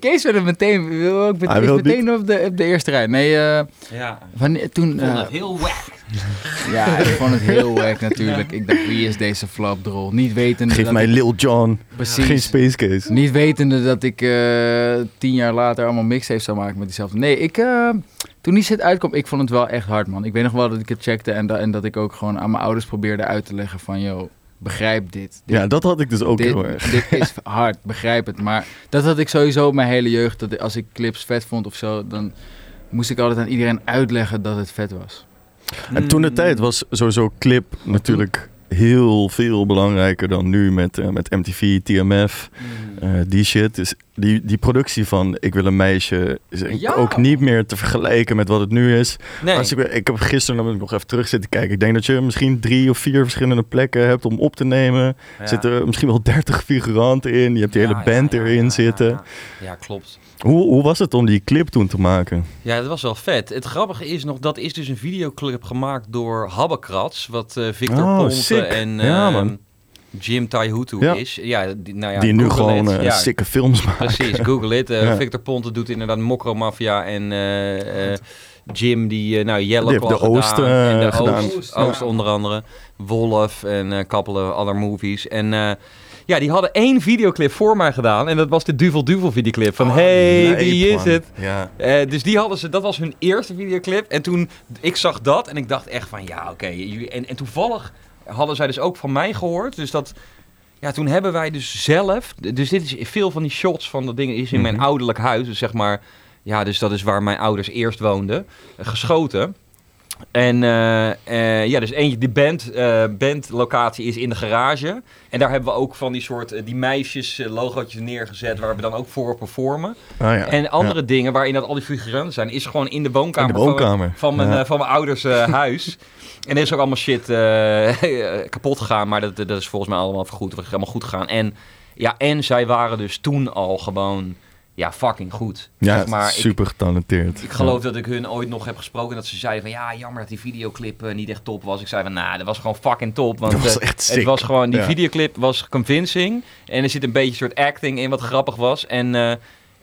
Kees wilde meteen, wil ook meteen, wil meteen op, de, op de eerste rij. Nee, eh, Ja, wanneer, toen... eh, heel wack. ja, ik vond het heel wack natuurlijk. Ik dacht, wie is deze flapdrol? Niet wetende Geef dat mij ik- Lil Jon, precies, geen Space Case. Niet wetende dat ik eh, tien jaar later allemaal mixtapes zou maken met diezelfde. Nee, ik, eh, toen die shit uitkwam, ik vond het wel echt hard, man. Ik weet nog wel dat ik het checkte en, da- en dat ik ook gewoon aan mijn ouders probeerde uit te leggen van, yo, begrijp dit. dit Ja, dat had ik dus ook dit, heel erg. dit is hard, begrijp het. Maar dat had ik sowieso mijn hele jeugd. Dat als ik clips vet vond of zo, dan moest ik altijd aan iedereen uitleggen dat het vet was. En toen de tijd was sowieso clip natuurlijk heel veel belangrijker dan nu met, eh, met MTV, TMF, eh, die shit. Dus die, die productie van Ik wil een meisje is Ja. ook niet meer te vergelijken met wat het nu is. Nee. Als ik, ik heb gisteren dan nog even terug zitten kijken. Ik denk dat je misschien drie of vier verschillende plekken hebt om op te nemen. Ja. Er zitten misschien wel dertig figuranten in. Je hebt die hele Ja, band erin zitten. Ja, klopt. Hoe, hoe was het om die clip toen te maken? Ja, dat was wel vet. Het grappige is nog, dat is dus een videoclip gemaakt door Habbekrats, wat eh, Victor Oh, Ponte en Ja, eh, man. Jim Taihutu Ja. is. Ja, die, nou ja, die nu gewoon ja, sikke films maken. Precies, google it. Eh. Victor Ponte doet inderdaad Mokro Mafia en eh, Jim die, nou, Claw de gedaan. en de gedaan. Oost, onder andere. Wolf en een couple other movies. En ja, die hadden één videoclip voor mij gedaan. En dat was de Duvel Duvel videoclip. Van, hey, Lijp, wie is man. het? Ja. Dus die hadden ze, dat was hun eerste videoclip. En toen, ik zag dat en ik dacht echt van, ja, oké. en, en toevallig hadden zij dus ook van mij gehoord. Dus dat, ja, toen hebben wij dus zelf, dus dit is veel van die shots van dat ding is in mijn Mhm. ouderlijk huis. Dus zeg maar, ja, dus dat is waar mijn ouders eerst woonden. eh, geschoten. En eh, eh, ja, dus eentje, de band, eh, bandlocatie is in de garage. En daar hebben we ook van die soort, die meisjes logootjes neergezet waar we dan ook voor performen. Ah, ja. En andere Ja. dingen waarin dat al die figuranten zijn, is gewoon in de woonkamer, In de woonkamer. Van, mijn, Ja. van mijn ouders huis. En er is ook allemaal shit kapot gegaan, maar dat, dat is volgens mij allemaal vergoed. Het is allemaal goed gegaan. En, ja, en zij waren dus toen al gewoon ja, fucking goed. Ja, Zeg maar, ik- super getalenteerd. ik geloof dat ik hun ooit nog heb gesproken dat ze zeiden van ja, jammer dat die videoclip eh, niet echt top was. Ik zei van nou, dat was gewoon fucking top. Want Dat was eh, echt het was gewoon, die Ja. videoclip was convincing. En er zit een beetje soort acting in wat grappig was. En, eh,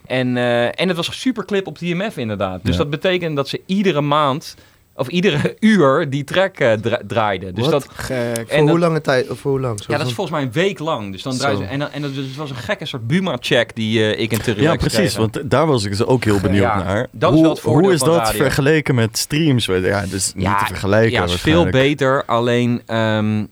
en, en het was een super clip op TMF inderdaad. Dus Ja. dat betekent dat ze iedere maand of iedere uur die track eh, dra- draaiden. Dus Wat? dat, Gek. en voor hoe dat- lange tijd? Of voor hoe lang? Zo ja, dat is volgens mij een week lang. Dus dan Zo. ze, en, en dat, dus het was een gekke soort Buma-check die eh, ik in Te Ja, precies. Want daar was ik dus ook heel benieuwd Ja, naar. dat is hoe, wel het voordeel hoe is van dat radio. vergeleken met streams? Ja, dus niet te vergelijken. Ja, het is veel beter. Alleen, ehm,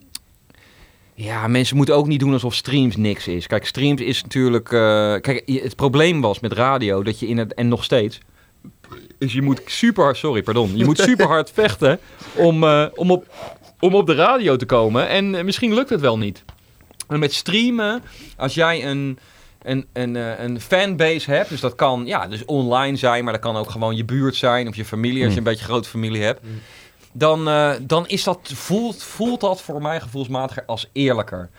ja, mensen moeten ook niet doen alsof streams niks is. Kijk, streams is natuurlijk... eh, kijk, het probleem was met radio dat je in het... En nog steeds... Is je moet super hard... Sorry, pardon. Je moet super hard vechten om, eh, om, op, om op de radio te komen. En eh, misschien lukt het wel niet. En met streamen, als jij een... een, een, eh, een fanbase hebt, dus dat kan ja, dus online zijn, maar dat kan ook gewoon je buurt zijn of je familie, als je een beetje een grote familie hebt, Mm. dan, dan is dat, voelt, voelt dat voor mij gevoelsmatiger als eerlijker.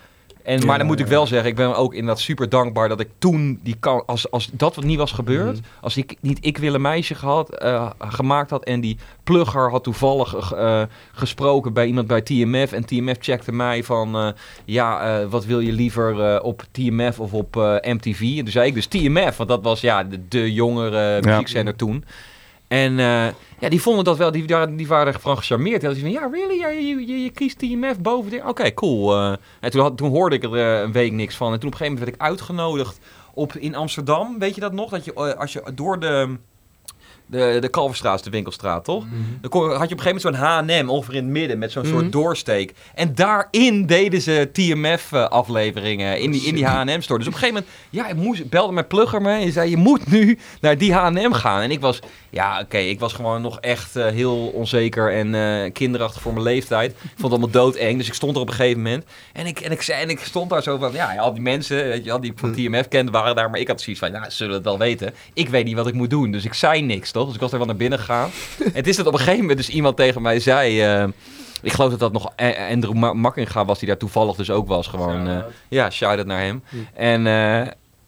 En, maar dan moet ik wel zeggen, ik ben ook inderdaad super dankbaar dat ik toen die kan, als, als dat wat niet was gebeurd, Mhm. als ik niet ik wil een meisje gehad, eh, gemaakt had en die plugger had toevallig eh, gesproken bij iemand bij TMF en TMF checkte mij van eh, ja, eh, wat wil je liever eh, op TMF of op eh, MTV? En toen zei ik dus TMF, want dat was ja de, de jongere muziekzender toen. En eh, ja, die vonden dat wel, die, die waren gecharmeerd. Hadden zoiets van, ja, really? Ja, je, je, kiest TMF boven dit? Oké, cool. eh. en toen, hoorde ik er eh, een week niks van. En toen op een gegeven moment werd ik uitgenodigd op, in Amsterdam. Weet je dat nog? Dat je, als je door de, de, de Kalverstraat, is de winkelstraat, toch? Dan kon, had je op een gegeven moment zo'n H&M ongeveer in het midden met zo'n Mhm. soort doorsteek. En daarin deden ze TMF-afleveringen in die, in die H&M-store. Dus op een gegeven moment, ja, ik moest, belde mijn plugger me en zei, je moet nu naar die H&M gaan. En ik was, ja, oké, ik was gewoon nog echt eh, heel onzeker en eh, kinderachtig voor mijn leeftijd. Ik vond het allemaal doodeng, dus ik stond er op een gegeven moment. En ik, en ik, zei, en ik stond daar zo van, ja, al die mensen, weet je, wel, die van TMF kenden, waren daar. Maar ik had zoiets van, nou, ze zullen het wel weten. Ik weet niet wat ik moet doen, dus ik zei niks, Dus ik was er wel naar binnen gegaan. het is dat op een gegeven moment dus iemand tegen mij zei... eh, ik geloof dat dat nog Andrew Ma- Makkinga was, die daar toevallig dus ook was. Gewoon, eh, ja, shout-out naar hem. En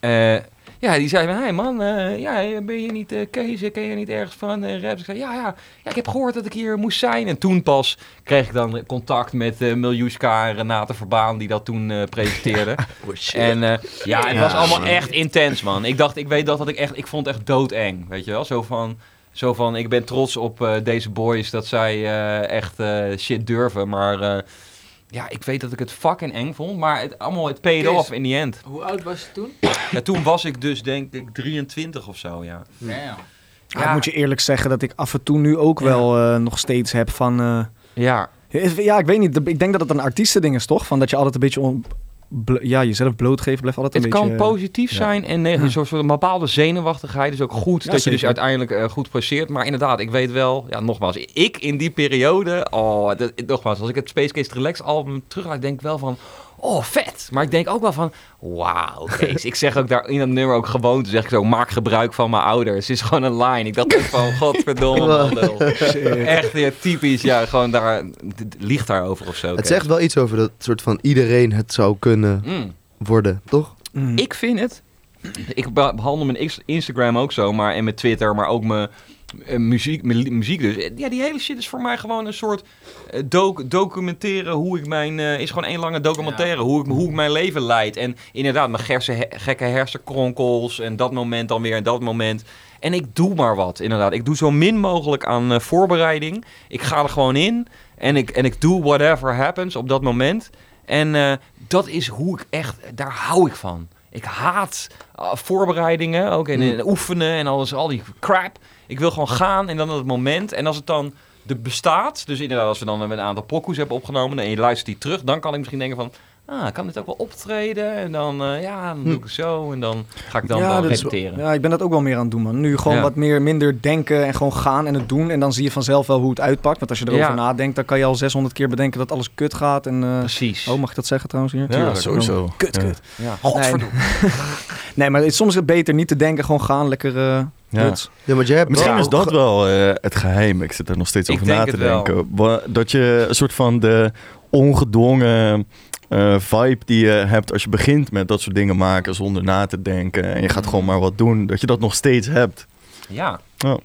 eh, ja, die zei van, hey man, eh, ja, ben je niet uh, Kees, ken je niet ergens van uh, raps? Ik zei, ja, ja, ja, ik heb gehoord dat ik hier moest zijn. En toen pas kreeg ik dan contact met uh, Miljuska en Renate Verbaan, die dat toen uh, presenteerde. en ja, het was allemaal echt intens, man. Ik dacht, ik weet dat, dat ik echt, ik vond het echt doodeng, weet je wel? Zo van... Zo van, ik ben trots op deze boys dat zij echt shit durven. Maar ja, ik weet dat ik het fucking eng vond. Maar het, allemaal, het paid Kees, off in the end. Hoe oud was je toen? Ja, toen was ik dus denk ik 23 of zo, ja. Damn. Ja, ik moet je eerlijk zeggen dat ik af en toe nu ook wel uh, nog steeds heb van... Uh, ja. Ja, ik weet niet. Ik denk dat het een artiestending is, toch? Van dat je altijd een beetje... On ja, jezelf blootgeven blijft altijd het een beetje... Het kan positief zijn en nee, een soort van bepaalde zenuwachtigheid is ook goed. Ja, dat je dus uiteindelijk uh, goed presteert. Maar inderdaad, ik weet wel, ja, nogmaals, ik in die periode, oh, dat, nogmaals, als ik het Space Case Relax album teruglaat, denk ik wel van, oh, vet. Maar ik denk ook wel van, wauw, Kees. ik zeg ook daar in dat nummer ook gewoon, zeg ik zo, maak gebruik van mijn ouders. Het is gewoon een line. Ik dacht ook van, godverdomme, Echt ja, typisch, ja, gewoon daar, ligt daarover of zo. Het Kees. zegt wel iets over dat soort van iedereen het zou kunnen Mm. worden, toch? Mm. Ik vind het. Ik behandel mijn Instagram ook zo, maar en mijn Twitter, maar ook mijn muziek, mijn li- muziek dus. Ja, die hele shit is voor mij gewoon een soort uh, doc documenteren hoe ik mijn uh, is gewoon één lange documentaire hoe ik hoe ik mijn leven leid en inderdaad mijn he, gekke hersenkronkels en dat moment dan weer en dat moment. En ik doe maar wat, inderdaad. Ik doe zo min mogelijk aan uh, voorbereiding. Ik ga er gewoon in en ik, en ik doe whatever happens op dat moment. En uh, dat is hoe ik echt, daar hou ik van. Ik haat voorbereidingen ook en, en, oefenen en alles, al die crap. Ik wil gewoon gaan en dan het moment. En als het dan de bestaat, dus inderdaad als we dan een aantal pokoes hebben opgenomen en je luistert die terug, dan kan ik misschien denken van, ah, kan dit ook wel optreden? En dan, uh, ja, dan doe ik het zo en dan ga ik dan ja, wel repeteren. wel- ja, ik ben dat ook wel meer aan het doen, man. Nu gewoon Ja. wat meer, minder denken en gewoon gaan en het doen. En dan zie je vanzelf wel hoe het uitpakt. Want als je erover Ja. nadenkt, dan kan je al 600 keer bedenken dat alles kut gaat. En, eh, Precies. oh, mag ik dat zeggen trouwens hier? Ja, Tuurlijk. sowieso. Kut, kut. ja. Godverdomme. Nee, maar het, soms is het beter niet te denken, gewoon gaan, lekker uh, Ja. Ja, maar jij hebt Misschien wel is dat wel eh, het geheim. Ik zit er nog steeds Ik over na te wel. denken. Dat je een soort van de ongedwongen eh, vibe die je hebt als je begint met dat soort dingen maken zonder na te denken. En je gaat gewoon maar wat doen. Dat je dat nog steeds hebt. Ja. Ja.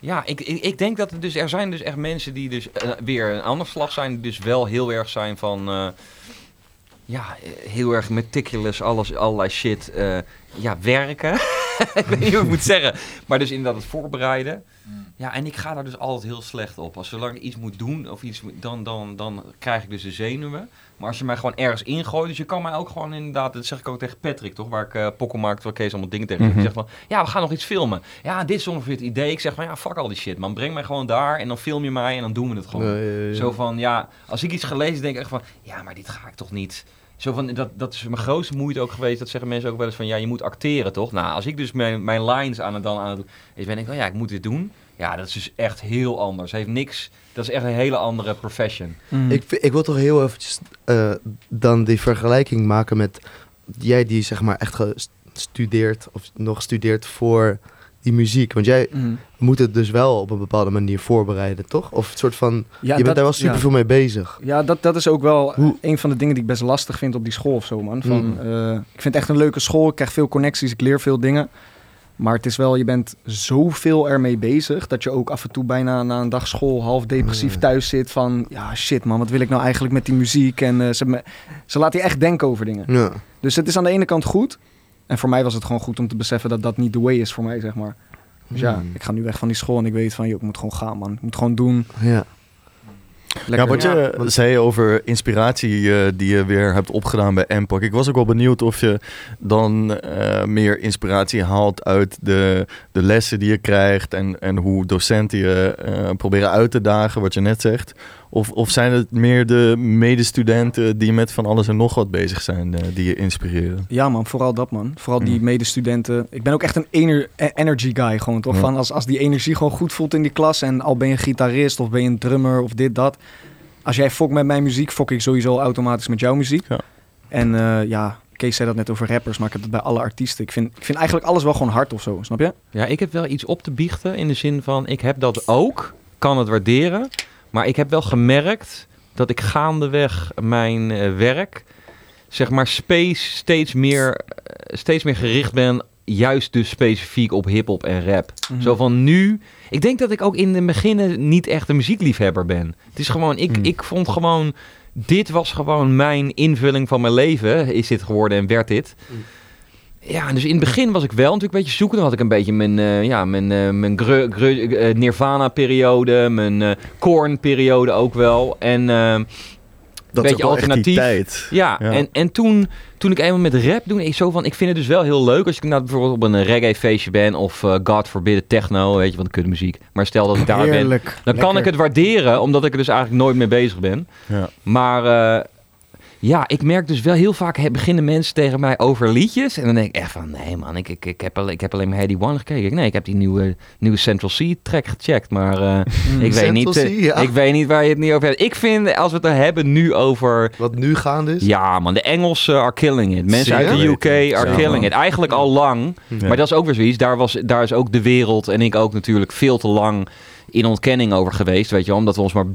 Ja, ik, ik, ik denk dat er dus, er zijn dus echt mensen die dus eh, weer een ander slag zijn. Die dus wel heel erg zijn van, eh, ja, eh, heel erg meticulous, alles, allerlei shit, eh, ja, werken. ik weet niet hoe ik moet zeggen. Maar dus inderdaad het voorbereiden. Ja, en ik ga daar dus altijd heel slecht op. Als zolang ik iets moet doen, of iets, moet- dan, dan, dan krijg ik dus de zenuwen. Maar als je mij gewoon ergens ingooit, dus je kan mij ook gewoon inderdaad, dat zeg ik ook tegen Patrick, toch, waar ik uh, pokkel maak, terwijl Kees allemaal dingen tegen mm zegt van, ja, we gaan nog iets filmen. Ja, dit is ongeveer het idee. Ik zeg van, ja, fuck al die shit, man. Breng mij gewoon daar en dan film je mij en dan doen we het gewoon. Zo van, ja, als ik iets gelezen denk ik echt van, ja, maar dit ga ik toch niet. Zo van, dat, dat is mijn grootste moeite ook geweest. Dat zeggen mensen ook wel eens van, ja, je moet acteren, toch? Nou, als ik dus mijn, mijn lines aan het dan aan het doen is, ben ik van, ja, ik moet dit doen. Ja, dat is dus echt heel anders. Heeft niks, dat is echt een hele andere profession. Mm. Ik, ik wil toch heel eventjes eh, dan die vergelijking maken met jij die zeg maar echt ge- studeert of nog studeert voor die muziek? Want jij Mhm. moet het dus wel op een bepaalde manier voorbereiden, toch? Of het soort van, Ja, je bent dat- daar wel super ja. veel mee bezig. Ja, dat, dat is ook wel Hoe- een van de dingen die ik best lastig vind op die school of zo, man. Van, Mm. eh, ik vind het echt een leuke school. Ik krijg veel connecties, ik leer veel dingen. Maar het is wel, je bent zoveel ermee bezig... dat je ook af en toe bijna na een dag school half depressief Ja. thuis zit van... ja, shit man, wat wil ik nou eigenlijk met die muziek? En eh, ze, me- ze laat je echt denken over dingen. Ja. Dus het is aan de ene kant goed. En voor mij was het gewoon goed om te beseffen dat dat niet de way is voor mij, zeg maar. Dus ja, Hmm. ik ga nu weg van die school en ik weet van... joh, ik moet gewoon gaan, man. Ik moet gewoon doen. ja. Lekker. Ja, wat je Ja. zei over inspiratie eh, die je weer hebt opgedaan bij MPAC. Ik was ook wel benieuwd of je dan eh, meer inspiratie haalt uit de, de lessen die je krijgt en, en hoe docenten je eh, proberen uit te dagen, wat je net zegt. Of, of zijn het meer de medestudenten die met van alles en nog wat bezig zijn, eh, die je inspireren? Ja man, vooral dat man. Vooral die Mm. medestudenten. Ik ben ook echt een ener- e- energy guy gewoon toch? Ja. Van als, als die energie gewoon goed voelt in die klas en al ben je gitarist of ben je een drummer of dit, dat. Als jij fokt met mijn muziek, fok ik sowieso automatisch met jouw muziek. Ja. En eh, ja, Kees zei dat net over rappers, maar ik heb het bij alle artiesten. Ik vind, ik vind eigenlijk alles wel gewoon hard of zo, snap je? Ja, ik heb wel iets op te biechten in de zin van, ik heb dat ook, kan het waarderen. Maar ik heb wel gemerkt dat ik gaandeweg mijn eh, werk, zeg maar, space steeds meer, eh, steeds meer gericht ben, juist dus specifiek op hip-hop en rap. Mhm. Zo van nu. Ik denk dat ik ook in het begin niet echt een muziekliefhebber ben. Het is gewoon, ik, Hmm. ik vond gewoon. Dit was gewoon mijn invulling van mijn leven. Is dit geworden en werd dit. Hmm. Ja, dus in het begin was ik wel natuurlijk een beetje zoeken. Dan had ik een beetje mijn, eh, ja, mijn, eh, mijn gru- gru- eh, Nirvana-periode, mijn Korn-periode ook wel. En Dat Beetje alternatief. tijd. ja, Ja. en, en toen, toen ik eenmaal met rap doe, ik zo van, ik vind het dus wel heel leuk als ik nou bijvoorbeeld op een reggae feestje ben of eh, God forbid techno, weet je, van de kutmuziek. Maar stel dat ik daar ben, dan kan ik het waarderen, omdat ik er dus eigenlijk nooit mee bezig ben. Ja. Maar ja, ik merk dus wel heel vaak beginnen mensen tegen mij over liedjes. En dan denk ik echt van, nee man, ik, ik, ik, heb, al, ik heb alleen maar Heady One gekeken. Nee, ik heb die nieuwe, nieuwe Central C track gecheckt. Maar eh, Mm. ik, weet niet, eh, C, ja. ik weet niet waar je het niet over hebt. Ik vind, als we het er hebben nu over... Wat nu gaande is. Ja man, de Engelsen are killing it. Mensen uit de UK are Ja, killing man. it. Eigenlijk al lang. Ja. Maar dat is ook weer zoiets. Daar, was, daar is ook de wereld en ik ook natuurlijk veel te lang in ontkenning over geweest. Weet je wel, omdat we ons maar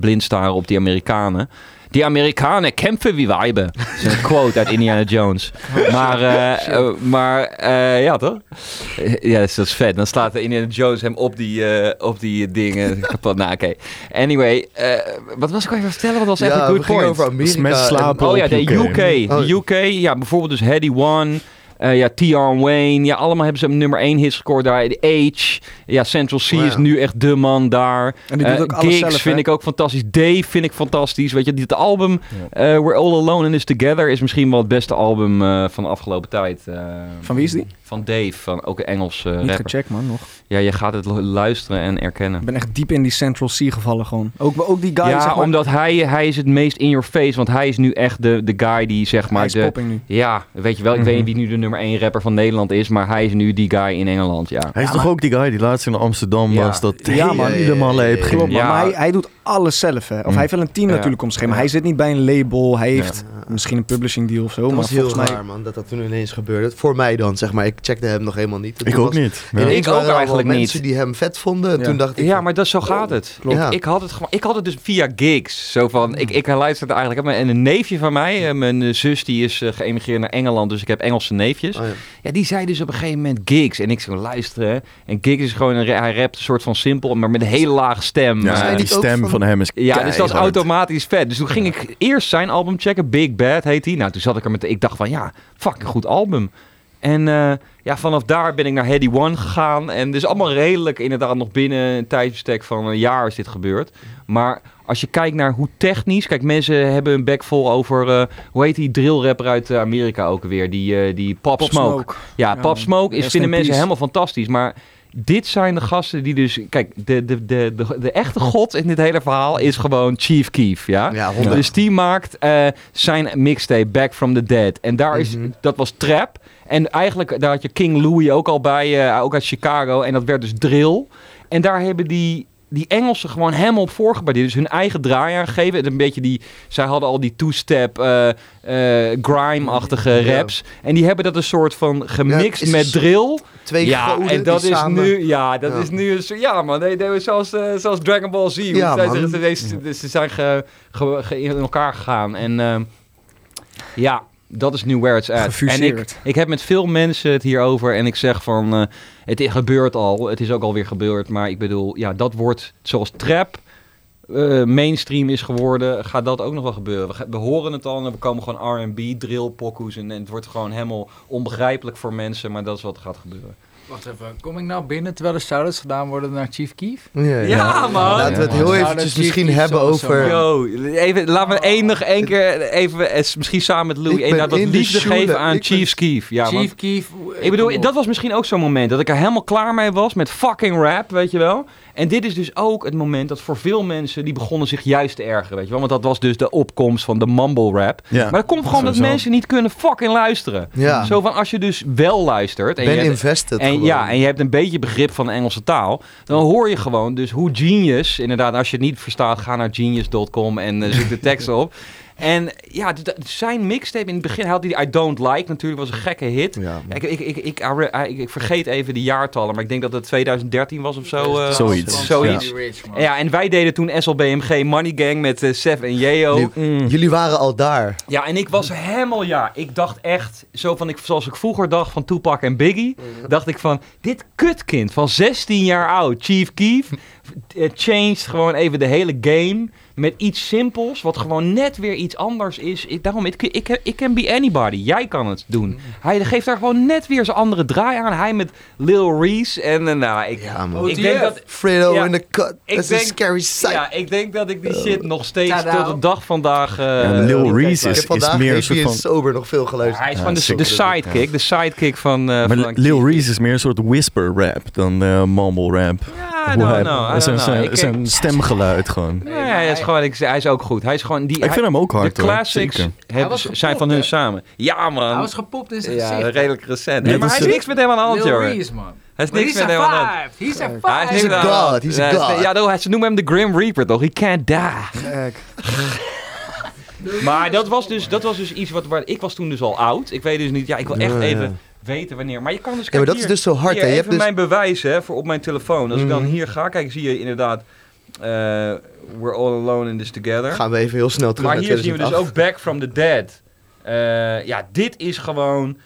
blind staren op die Amerikanen. Die Amerikanen kämpfen wie weiben. Dat is een quote uit Indiana Jones. Maar, eh, eh, maar eh, ja, toch? Ja, dat is, dat is vet. Dan slaat Indiana Jones hem op die, eh, op die dingen kapot. Nou, oké. Anyway, eh, wat was ik al even vertellen? Wat was echt ja, een we good point? over Amerika. Met en- slapen. Oh ja, de UK. UK. Oh. De UK, ja, bijvoorbeeld dus Heady One. Eh, ja, T.R. Wayne. Ja, allemaal hebben ze nummer 1 hit gescoord daar. De Age. Ja, Central C is nu echt de man daar. En die doet Eh, ook alles Gigs zelf, vind hè? ik ook fantastisch. Dave vind ik fantastisch. Weet je, dit album eh, We're All Alone in This Together is misschien wel het beste album van de afgelopen tijd. Van wie is die? Van Dave, van ook een Engels Niet rapper. gecheckt man, nog. Ja, je gaat het lu- luisteren en erkennen. Ik ben echt diep in die Central C gevallen gewoon. Ook, ook die guy, ja, zeg maar. omdat hij, hij is het meest in your face. Want hij is nu echt de, de guy die zeg maar hij is de, popping nu. Ja, weet je wel. Ik Mhm. weet niet wie nu de nummer 1 rapper van Nederland is, maar hij is nu die guy in Engeland, ja. Hij is Ja, toch maar- ook die guy die laatst in Amsterdam Ja. was, dat Ja, man. helemaal leep ging. Klopt, Ja. maar hij, hij doet alles zelf. Hè. Of Mm. hij heeft wel een team Ja. natuurlijk om Ja. hij zit niet bij een label. Hij heeft Ja. misschien een publishing deal of zo. Dat maar was heel volgens mij... raar, man, dat dat toen ineens gebeurde. Voor mij dan, zeg maar. Ik checkte hem nog helemaal niet. En Ik ook niet. Ik ook eigenlijk niet. mensen die hem vet vonden. Toen dacht ik... Ja, maar dat, zo gaat het. Klopt. Ik, Ja. ik, had het gewoon, ik had het dus via gigs. Zo van, ik, ik luisterde eigenlijk... En een neefje van mij, eh, mijn eh, zus, die is eh, geëmigreerd naar Engeland. Dus ik heb Engelse neefjes. oh ja. Ja, die zei dus op een gegeven moment gigs. En ik zou luisteren. En gigs is gewoon, een, hij rapt een soort van simpel, maar met een hele lage stem. Ja, die stem van- van hem is Ja, dus dat is automatisch vet. Dus toen ging ik eerst zijn album checken. Big Bad heet hij. Nou, toen zat ik er met... Ik dacht van, ja, fucking goed album. En eh, ja, vanaf daar ben ik naar Heady One gegaan. En dus allemaal redelijk inderdaad nog binnen een tijdsbestek van een jaar is dit gebeurd. Maar als je kijkt naar hoe technisch... Kijk, mensen hebben een bek vol over... eh, hoe heet die drillrapper uit eh, Amerika ook weer? Die, die Pop, Pop Smoke. Smoke. Ja, Ja, Pop. Smoke is, vinden in mensen peace. helemaal fantastisch. Maar dit zijn de gasten die dus... Kijk, de, de, de, de, de echte god in dit hele verhaal is gewoon Chief Keef, ja? Ja, 100. Dus die maakt eh, zijn mixtape Back from the Dead. En daar is, Mhm. dat was trap. En eigenlijk, daar had je King Louie ook al bij, eh, ook uit Chicago. En dat werd dus drill. En daar hebben die die Engelsen gewoon helemaal op voorgebaardeerd. Dus hun eigen draai aangegeven. Een beetje die, zij hadden al die two-step, eh, eh, grime-achtige Ja. raps. En die hebben dat een soort van gemixt Ja, met drill. Twee ja, en dat is samen... nu, ja, dat Ja. is nu een ja man, nee, nee, zoals, eh, zoals Dragon Ball Z. Ja, Ze, ze, ze zijn ge- ge- ge- in elkaar gegaan en ehm, ja, dat is nu where it's at. En ik, ik heb met veel mensen het hierover en ik zeg van, eh, het gebeurt al, het is ook alweer gebeurd, maar ik bedoel, ja, dat wordt zoals trap eh, mainstream is geworden, gaat dat ook nog wel gebeuren. We, horen het al en we komen gewoon R&B, drill, pokoes en, en het wordt gewoon helemaal onbegrijpelijk voor mensen, maar dat is wat gaat gebeuren. Wacht even, kom ik nou binnen terwijl de shout-outs gedaan worden naar Chief Keef? Ja, ja. Ja, man. Laten we het Ja, heel man. eventjes misschien Chief hebben over... Yo, even, laat me één nog één keer even, eh, misschien samen met Louis, inderdaad wat liefde geven aan Ik ben- Keef. Ja, Chief want, Keef. ik bedoel, dat was misschien ook zo'n moment dat ik er helemaal klaar mee was met fucking rap, weet je wel. En dit is dus ook het moment dat voor veel mensen, die begonnen zich juist te ergeren, weet je wel. Want dat was dus de opkomst van de mumble rap. Ja. Maar dat komt gewoon Sowieso. mensen niet kunnen fucking luisteren. Ja, Zo van, als je dus wel luistert en ben je, invested en ja, en je hebt een beetje begrip van de Engelse taal. Dan hoor je gewoon dus hoe Genius, inderdaad, als je het niet verstaat, ga naar genius.com en eh, zoek de tekst op. En ja, zijn mixtape in het begin had hij I Don't Like natuurlijk, was een gekke hit. Ja. Ik, ik, ik, ik, ik, ik vergeet even de jaartallen, maar ik denk dat het 2013 was of zo. eh, Zoiets. Zoiets. Ja. Ja, en wij deden toen SLBMG Money Gang met eh Sef en Yeo. Nu- Jullie waren al daar. Ja, en ik was helemaal, ja, ik dacht echt, zo van, ik, zoals ik vroeger dacht van Tupac en Biggie, dacht ik van, dit kutkind van 16 jaar oud, Chief Keef, eh, changed gewoon even de hele game met iets simpels, wat gewoon net weer iets anders is. Ik, daarom, ik, ik, ik can be anybody, jij kan het doen. Hij geeft daar gewoon net weer zijn andere draai aan, hij met Lil Reese en, eh, nou, ik, Ja, man. ik denk dat... Fredo Ja. in de cut. Dat is scary sight. Ja, ik denk dat ik die shit nog steeds Tada. tot de dag vandaag... eh, Ja, Lil Reese is- meer een soort van- sober nog veel geluisterd. Hij is Ja, gewoon de, sidekick, de sidekick van, eh Maar van Lil Reese is meer een soort whisper rap dan mumble rap. Ja, een- know. zijn, Ik- zijn stemgeluid gewoon. Nee, hij is gewoon, ik, hij is ook goed. Hij is gewoon die. Ik hij- vind hem ook hard de hoor. classics hebben, was zijn gepopt, van hun hè? samen. Ja, man. Hij was gepopt in zijn ja, gezicht. redelijk recent. Nee, maar hij is- is niks met hem aan de hand, joh. Hij is niks met hem aan de. He's a Hij is five. He's met a god, he's a is- god. Ja, ze noemen hem de Grim Reaper, toch? He can't die. Gek. Maar dat was dus, dat was dus iets wat... Waar, ik was toen dus al oud. Ik weet dus niet... Ja, ik wil echt even weten wanneer. Maar je kan dus... Ja, maar dat is hier- dus zo hard. Hier, hè. Je hebt dus... mijn bewijs hè, voor op mijn telefoon. Als ik dan Mhm. hier ga, kijk, zie je inderdaad... eh, we're all alone in this together. Gaan we even heel snel terug maar naar hier zien we dus 2008. ook Back from the Dead. Eh, ja, dit is gewoon...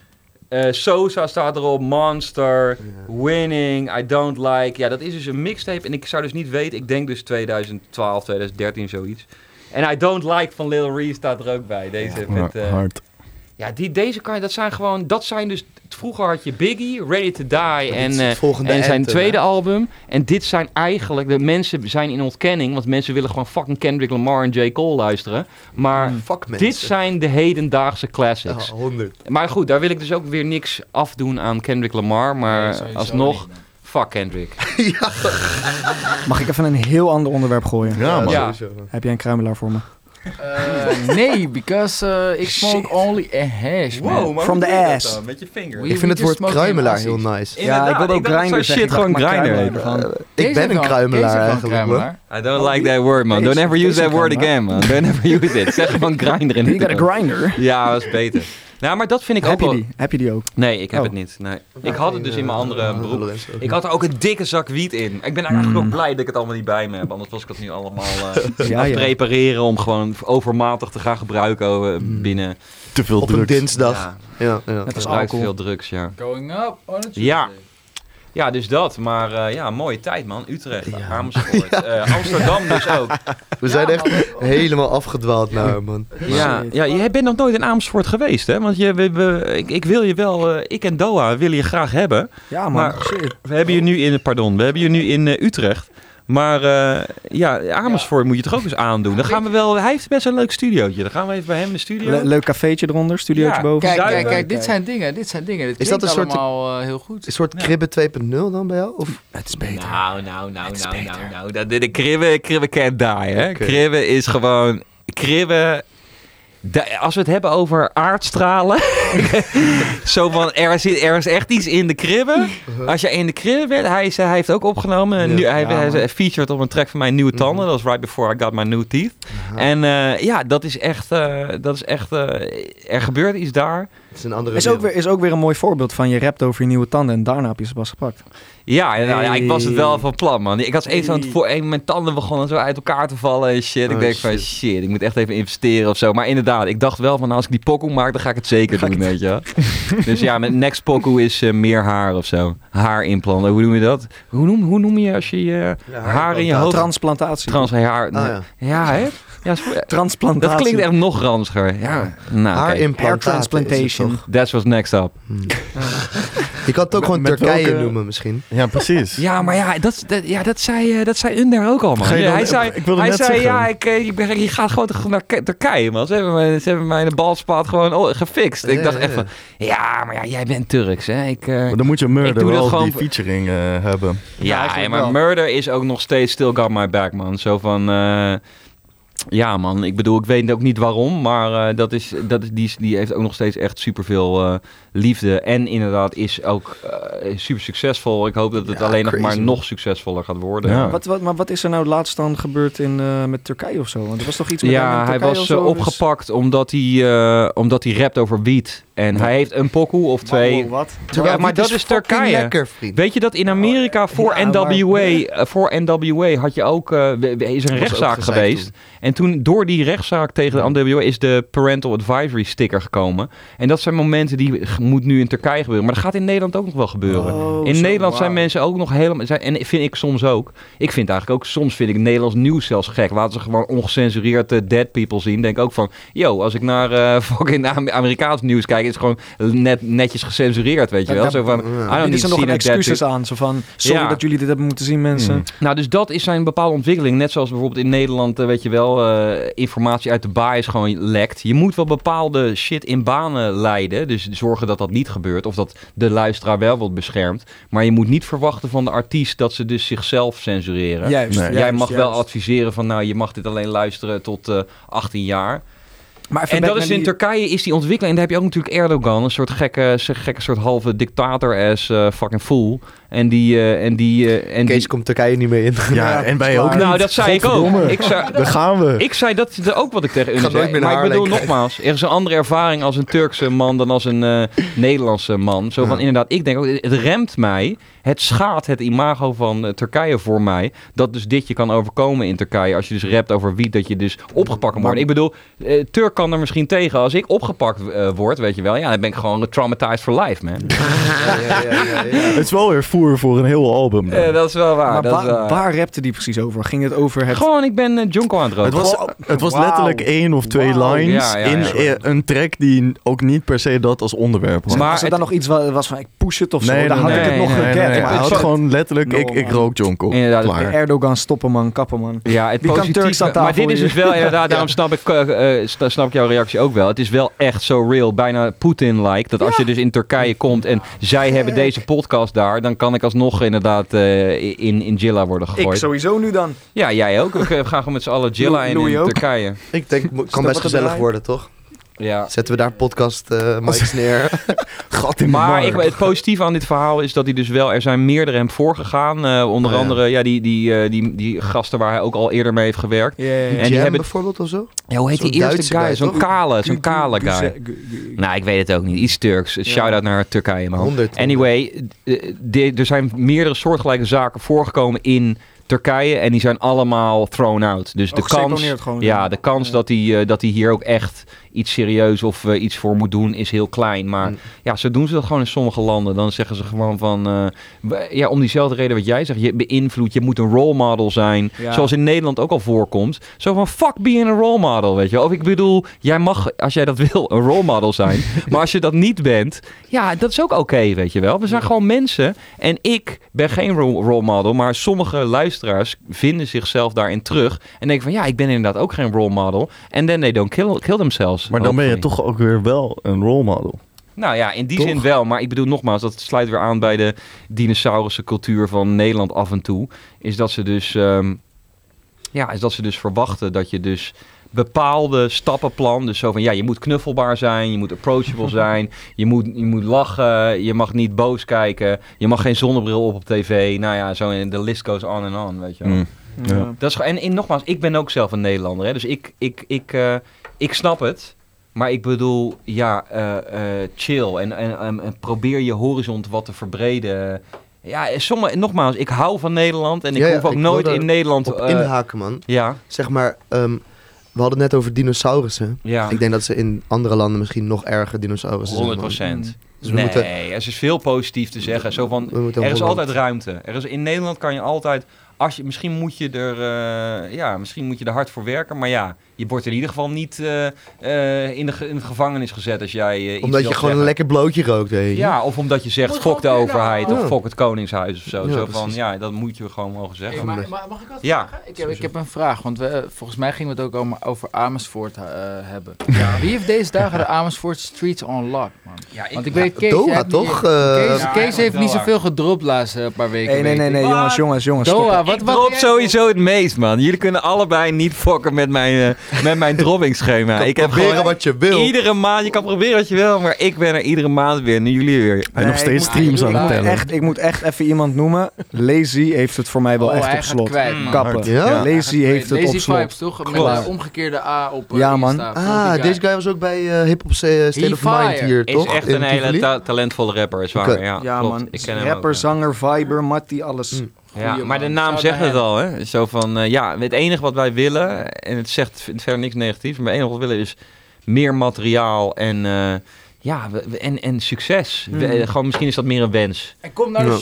eh, Sosa staat erop, Monster, Winning, I Don't Like. Ja, dat is dus een mixtape. En ik zou dus niet weten, ik denk dus 2012, 2013, zoiets. En I Don't Like van Lil Reese staat er ook bij. Deze Ja, met... eh, hard. Ja, die, deze kan je, dat zijn gewoon, dat zijn dus, vroeger had je Biggie, Ready to Die en, eh, en zijn tweede hè? album. En dit zijn eigenlijk, de mensen zijn in ontkenning, want mensen willen gewoon fucking Kendrick Lamar en J. Cole luisteren. Maar Fuck mensen. dit zijn de hedendaagse classics. Ja, 100. Maar goed, daar wil ik dus ook weer niks afdoen aan Kendrick Lamar, maar Nee, alsnog, niet, fuck Kendrick. Mag ik even een heel ander onderwerp gooien? Ja, man. Ja. Heb jij een kruimelaar voor me? Eh, nee, because eh, ik smoke only a hash, man. From the ass. Met je vinger. We- Ik vind het woord smoking kruimelaar heel nice. Ja, ik wilde ook dacht dat grinder zo'n zeggen. shit gewoon grinder heet. ik ben een kruimelaar een eigenlijk, kruimelaar. I don't like that word, man. Don't ever use that word again, man. Don't ever use it. Zeg gewoon grinder in You got het a grinder. Ja, dat is beter. Nou, maar dat vind ik Heb ook je wel... die? Heb je die ook? Nee, ik heb Oh. het niet. Nee. Ik had het dus in mijn andere Eh, beroep. Ik had er ook een dikke zak wiet in. Ik ben eigenlijk Hmm. ook blij dat ik het allemaal niet bij me heb. Anders was ik het nu allemaal eh Ja, aan het ja. prepareren om gewoon overmatig te gaan gebruiken eh, Hmm. binnen. Te veel Op een drugs. dinsdag. Ja, Ja, ja. Gebruik alcohol. veel drugs, ja. Going up on a Tuesday. Ja. Ja, dus dat. Maar eh, ja, mooie tijd, man. Utrecht, Ja. Amersfoort. Eh, Amsterdam dus ook. We zijn echt man. helemaal afgedwaald naar, man. Ja, ja, jij bent nog nooit in Amersfoort geweest, hè? Want je, we, we- ik, ik wil je wel, eh, ik en Doha willen je graag hebben. Ja, man. Maar- Shit. We hebben je nu in, pardon, we hebben je nu in eh, Utrecht. Maar eh, ja, Amersfoort moet je toch ook eens aandoen. Dan gaan we wel, hij heeft best een leuk studiootje. Dan gaan we even bij hem in de studio. Le- leuk cafeetje eronder, studiootje Ja, boven. Kijk, kijk, kijk, dit zijn dingen, dit zijn dingen. Dit Is dat een soort- allemaal eh, heel goed. Een soort kribbe 2.0 dan bij jou? Of? Het is beter. Nou, nou, nou, nou, nou, nou. Dat, de, de kribbe, kribbe can't die, hè. Kribbe is gewoon... Kribbe... de- als we het hebben over aardstralen... Zo van, er, zit, er is echt iets in de kribben. Als je in de kribben bent, hij, is, hij heeft ook opgenomen. Ja. nieuw- hij, Ja, hij, featured op een track van mijn nieuwe tanden. Mhm. Dat was right before I got my new teeth. En eh, ja, dat is echt, eh, dat is echt eh, er gebeurt iets daar. Het is een andere Is ook, weer, is ook weer een mooi voorbeeld van je rapt over je nieuwe tanden en daarna heb je ze pas gepakt. Ja, en, nou, ja, ik was het wel van plan, man. Ik had eens aan het Hey. voor een, mijn tanden begonnen zo uit elkaar te vallen en shit. Ik Oh, denk van shit. ik moet echt even investeren of zo. Maar inderdaad, ik dacht wel van nou, als ik die pokoe maak, dan ga ik het zeker Ga doen, weet je. dus ja, met next pokoe is eh, meer haar of zo. Haarimplanten, hoe noem je dat? Hoe noem, hoe noem je als je je Ja, haar in je hoofd... Transplantatie. Trans haar... Ah, ja. ja, hè? Ja, Transplantatie. dat klinkt echt nog ranziger. Ja, nou, is het transplantation. toch? That's what's next up. Hmm. Je kan het ook Met- gewoon met Turkije welke- noemen misschien. Ja, precies. Ja, maar ja, dat, dat, ja, dat zei, eh, dat zei Under ook al, man. Ga je Ja, dan- hij zei, ik wilde hij net zei zeggen. ja, ik, eh, ik ben, je gaat gewoon terug naar Turkije, man. Ze hebben, mij, ze hebben mij in de balspaat gewoon oh, gefixt. Ik Ja, dacht ja, echt ja. van, ja, maar ja, jij bent Turks, hè. Ik, eh, Maar dan moet je Ik Murder wel gewoon die featuring hebben. ja, maar wel. Murder is ook nog steeds still got my back, man. Zo van... eh, ja, man. Ik bedoel, ik weet ook niet waarom, maar eh, dat is, dat is, die, die heeft ook nog steeds echt superveel eh liefde. En inderdaad is ook eh, super succesvol. Ik hoop dat het Ja, alleen nog maar nog succesvoller gaat worden. Ja. Wat, wat, maar wat is er nou laatst dan gebeurd in, eh, met Turkije of zo? Want er was toch iets met hem Ja, hij was zo? eh, Dus- opgepakt omdat hij, eh, omdat hij rapt over wiet. En hij heeft een pokoe of twee. Wow, wat? Ja, maar dat is Turkije. lekker, vriend. Weet je dat in Amerika voor, Ja, maar- NWA, voor NWA had je ook, eh, is een rechtszaak geweest. toen. En toen door die rechtszaak tegen de NWA is de Parental Advisory sticker gekomen. En dat zijn momenten die moet nu in Turkije gebeuren. Maar dat gaat in Nederland ook nog wel gebeuren. Oh, in zo, Nederland zijn mensen ook nog helemaal... Zijn, en vind ik soms ook. Ik vind eigenlijk ook... Soms vind ik Nederlands nieuws zelfs gek. Laten ze gewoon ongecensureerd eh, dead people zien. Denk ook van... Yo, als ik naar eh fucking Am- Amerikaans nieuws kijk... is het gewoon net, netjes gecensureerd, weet je wel. Zo van... ja. Ze to nog excuses aan? Zo van, sorry Ja. dat jullie dit hebben moeten zien, mensen. Hmm. nou, dus dat is zijn bepaalde ontwikkeling. Net zoals bijvoorbeeld in Nederland, eh, weet je wel, informatie uit de baas gewoon lekt. Je moet wel bepaalde shit in banen leiden. Dus zorgen dat dat niet gebeurt. Of dat de luisteraar wel wordt beschermd. Maar je moet niet verwachten van de artiest dat ze dus zichzelf censureren. Juist, Nee. Jij juist, mag wel adviseren van, nou, je mag dit alleen luisteren tot eh 18 jaar. Maar En dat is in die- Turkije is die ontwikkeling. En daar heb je ook natuurlijk Erdogan, een soort gekke, gekke soort halve dictator as eh, fucking fool. En die, eh, en die, eh, en Kees die, komt Turkije niet meer in. Ja, en wij ook Nou, niet. nou, dat zei ik ook. Ik zei, Daar gaan we. ik zei dat ook wat ik tegen nooit zei. Maar ik bedoel nogmaals, er is een andere ervaring als een Turkse man dan als een eh, Nederlandse man. Zo van Ja. inderdaad, ik denk ook, het remt mij. Het schaadt het imago van Turkije voor mij. Dat dus dit je kan overkomen in Turkije. Als je dus rapt over wiet, dat je dus opgepakt kan worden. Ik bedoel, eh, Turk kan er misschien tegen. Als ik opgepakt word, weet je wel. Ja, dan ben ik gewoon traumatized for life, man. Ja, ja, ja, ja, ja. Het is wel weer voer voor een heel album. dan. Eh, dat is wel waar. Maar dat is waar, waar. waar rapte die precies over? Ging het over het... Gewoon, ik ben uh, Jonko aan het roken. Het was, Wow. het was letterlijk één of twee lines Ja, ja, in ja. eh, een track die ook niet per se dat als onderwerp had. Maar als er het- dan nog iets wa- was van ik push het of zo, nee, dan nee, had ik nee, het nog nee, geget. nee, maar had gewoon letterlijk, No, ik, ik rook Jonko. Inderdaad, Klaar. Erdogan, stoppen man, kappen man. Ja, het positieve, maar dit is dus wel inderdaad, daarom snap ik, eh, eh, snap ik jouw reactie ook wel. Het is wel echt zo real, bijna Poetin-like. Dat als je dus in Turkije komt en zij hebben deze podcast daar, dan kan ik alsnog inderdaad eh, in, in Jilla worden Ik gegooid. sowieso nu dan. Ja, jij ook. We gaan gewoon met z'n allen Jilla in, in. Turkije. Ik denk, kan best gezellig worden, toch? Ja. Zetten we daar podcast eh mics neer. Gat in de Maar ik, het positieve aan dit verhaal is dat hij dus wel... Er zijn meerdere hem voorgegaan. eh, onder Oh, ja. andere ja, die, die, eh, die, die gasten waar hij ook al eerder mee heeft gewerkt. Ja, ja, ja. En die hebben- bijvoorbeeld of zo? Ja, hoe heet die eerste Duitse guy? guy, Zo'n kale, zo'n kale guy. Nou, ik weet het ook niet. Iets Turks. Shout-out naar Turkije, man. 100. Anyway, er zijn meerdere soortgelijke zaken voorgekomen in Turkije. En die zijn allemaal thrown out. Dus Oh, de kans, geseponeerd gewoon. ja, de kans dat hij eh, dat hij hier ook echt iets serieus of eh, iets voor moet doen is heel klein. Maar Mm. ja, zo doen ze dat gewoon in sommige landen. Dan zeggen ze gewoon van... eh, ja, om diezelfde reden wat jij zegt. Je beïnvloedt, je moet een role model zijn. Ja. Zoals in Nederland ook al voorkomt. Zo van, fuck being a role model, weet je wel. Of ik bedoel, jij mag, als jij dat wil, een role model zijn. maar als je dat niet bent, ja, dat is ook oké, weet je wel. We zijn gewoon mensen. En ik ben geen ro- role model. Maar sommige luisteraars vinden zichzelf daarin terug. En denken van, ja, ik ben inderdaad ook geen role model. En then they don't kill, kill themselves. Maar dan ben je toch ook weer wel een role model. Nou ja, in die Toch? zin wel. Maar ik bedoel nogmaals, dat sluit weer aan bij de dinosaurusse cultuur van Nederland af en toe. Is dat ze dus... ehm, ja, is dat ze dus verwachten dat je dus bepaalde stappenplan, dus zo van ja, je moet knuffelbaar zijn, je moet approachable zijn, je moet, je moet lachen, je mag niet boos kijken, je mag geen zonnebril op op tv. Nou ja, zo en de list goes on en on, weet je wel. Mm. Ja. Dat is, gewoon- en, en nogmaals, ik ben ook zelf een Nederlander. Hè? Dus ik, ik, ik, eh, ik snap het. Maar ik bedoel, ja, eh, eh, chill. En, en, en, en probeer je horizon wat te verbreden. Ja, en sommige, nogmaals, ik hou van Nederland. En ik Ja, ja, hoef ook ik nooit in Nederland... Op eh, inhaken, man. ja, Zeg maar, ehm, we hadden het net over dinosaurussen. ja. Ik denk dat ze in andere landen misschien nog erger dinosaurussen zijn. 100 man. procent. Dus we nee, moeten- er is veel positief te zeggen. Zo van, er is Holland- altijd ruimte. Er is, in Nederland kan je altijd... Als je, misschien, moet je er, eh, ja, misschien moet je er hard voor werken. Maar ja, je wordt in ieder geval niet eh, eh, in, de, ge- in de gevangenis gezet als jij eh, iets Omdat je gewoon een lekker blootje rookt, weet je. Ja, of omdat je zegt, fok de overheid of fok het koningshuis of zo. Ja, zo van, ja, dat moet je gewoon mogen zeggen. Hey, maar, maar mag ik wat Ja. vragen? Ik heb, ik heb een vraag, want we, volgens mij gingen we het ook over, over Amersfoort eh, hebben. Wie heeft deze dagen de Amersfoort Streets on lock, man? Ja, Want ik weet, Kees, Doha, toch? Kees, Ja, Kees heeft niet zoveel gedropt de laatste paar weken. Nee, nee, nee, nee, ik. jongens, jongens, jongens. Doha, het. wat, ik wat drop sowieso het meest, man. Jullie kunnen allebei niet fokken met mijn, eh, met mijn droppingschema. ik heb proberen wat je wil. iedere maand, je kan proberen wat je wil, maar ik ben er iedere maand weer. Nu jullie weer. En Nee, nog steeds streams aan het tellen. Echt, ik moet echt even iemand noemen. Lazy heeft het voor mij wel Oh, echt op slot. kwijt, man. Kappen. Ja? Ja, Lazy heeft het Lazy op slot. Vibes, toch? Met de omgekeerde A op eh, Ja, man. Insta. Ah, deze guy was ook bij eh Hip Hop State of Mind hier, Is toch? echt In een hele talentvolle rapper, is waar. Ja, man. Ik ken hem Rapper, zanger, viber, Matty, alles. Ja, maar de naam zegt het al, hè? Zo van, eh, ja, het enige wat wij willen, en het zegt verder niks negatiefs, maar het enige wat we willen is meer materiaal en, eh, ja, we- en, en succes. Mm. eh, gewoon, misschien is dat meer een wens. En kom naar de Ja.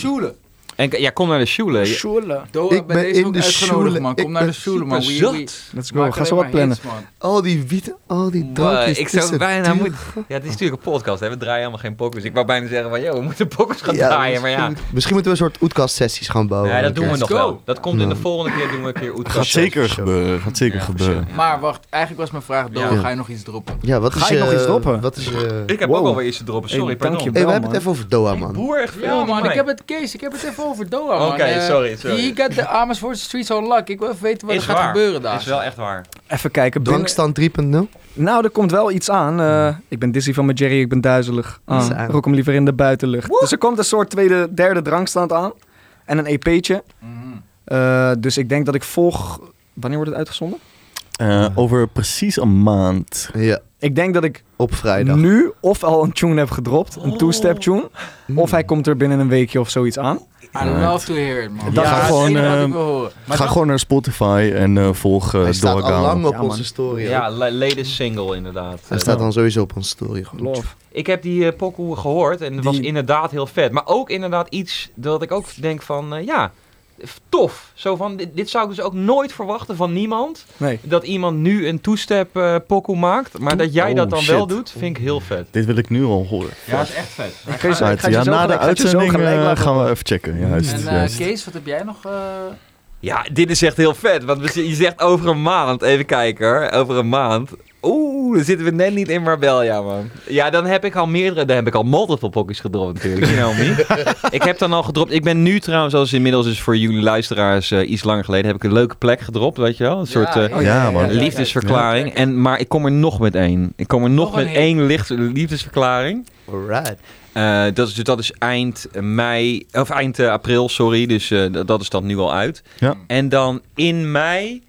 En ja, kom naar de schule. Schule. Doha, Ik ben in ook de uitgenodigd, schule. man. Kom Ik naar de schule, man. We- we-. Let's go. Ga zo wat plannen. hits. Al die wieten, al die drankjes. ik zou bijna moeten... Ja, het is natuurlijk een podcast, hè? We draaien helemaal geen pokus. Ik wou bijna zeggen van, joh, we moeten pokus gaan Ja, draaien, maar ja. misschien, moeten we een soort oetkast-sessies gaan bouwen. Ja, dat doen we nog wel. Dat komt in de volgende keer, doen we een keer Oetkast. Gaat zeker gebeuren. Gaat zeker gebeuren. Maar wacht, eigenlijk was mijn vraag, Doha, Ja. ga je nog iets droppen? Ja, wat Ga is je je... nog iets droppen? Wat is je... Ik heb ook alweer iets te droppen, sorry, pardon. we hebben het even over Doha, man. Boer echt veel Ja, man, ik heb het, Kees, ik heb het even over Doha, man. Oké, Eh, sorry, sorry. Je gaat de Amersfoort Streets on lock. Ik wil even weten wat Is er gaat waar. gebeuren daar. Is wel echt waar. Even kijken. Drankstand 3.0? Nou, er komt wel iets aan. Eh, ik ben dizzy van mijn Jerry, ik ben duizelig. Ah, rook hem liever in de buitenlucht. Dus er komt een soort tweede, derde drankstand aan. En een EP'tje. Mhm. Eh, dus ik denk dat ik volg... Wanneer wordt het uitgezonden? Eh, over precies een maand. Ja, Ik denk dat ik op vrijdag. nu of al een tune heb gedropt. Een two-step tune. Mm. Of hij komt er binnen een weekje of zoiets aan. I love to hear it, man. Dan ja, ga dat gewoon, eh, Ga dan- gewoon naar Spotify en eh, volg uh, Hij staat al lang op Ja, onze story. Ja, latest single inderdaad. Hij Eh, staat dan sowieso op onze story. Gewoon. Love. Ik heb die eh, pokoe gehoord en het was inderdaad heel vet. Maar ook inderdaad iets dat ik ook denk van, eh, ja, tof. Zo van, dit, dit zou ik dus ook nooit verwachten van niemand. Nee. Dat iemand nu een two-step eh pokoe maakt. Maar dat jij Oh, dat dan shit. wel doet, vind ik heel vet. Dit wil ik nu al horen. Ja, dat is echt vet. Ik ga ja, zo na de gelijk- uitzending gelijk eh, gaan we even checken. Juist, En eh, juist. Kees, wat heb jij nog? eh, Ja, dit is echt heel vet. Want je zegt over een maand, even kijken hoor, over een maand. Oeh, dan zitten we net niet in Marbella, man. Ja, dan heb ik al meerdere, dan heb ik al multiple pockets gedropt natuurlijk, you know me. ik heb dan al gedropt, ik ben nu trouwens, als inmiddels is voor jullie luisteraars eh, iets langer geleden, heb ik een leuke plek gedropt, weet je wel. Een soort eh, Oh, ja, man. liefdesverklaring. En, maar ik kom er nog met één. Ik kom er nog, met één licht, liefdesverklaring. Alright. Eh, dat, is, dat is eind mei, of eind april, sorry. Dus eh, dat- dat is dan nu al uit. Ja. En dan in mei.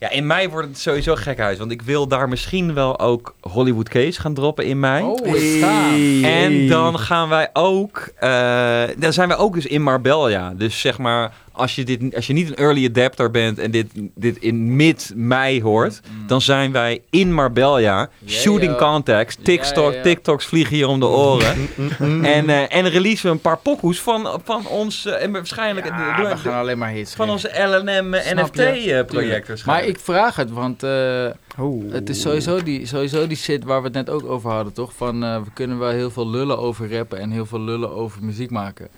Ja, in mei wordt het sowieso gekhuis. Want ik wil daar misschien wel ook Hollywood Case gaan droppen in mei. Oh. En dan gaan wij ook. eh, dan zijn wij ook dus in Marbella. Dus zeg maar, als je, dit, als je niet een early adapter bent en dit, dit in mid-mei hoort, Mm. dan zijn wij in Marbella. shooting contacts. TikTok, Ja, ja. TikToks vliegen hier om de oren. Mm, en, eh, en releasen we een paar pokoes van, van ons. eh, en waarschijnlijk Ja, de- we gaan alleen maar hits van geven. onze LNM Snap je? NFT-project. Maar ik vraag het, want eh, Oh. het is sowieso die, sowieso die shit waar we het net ook over hadden, toch? Van eh, we kunnen wel heel veel lullen over rappen en heel veel lullen over muziek maken.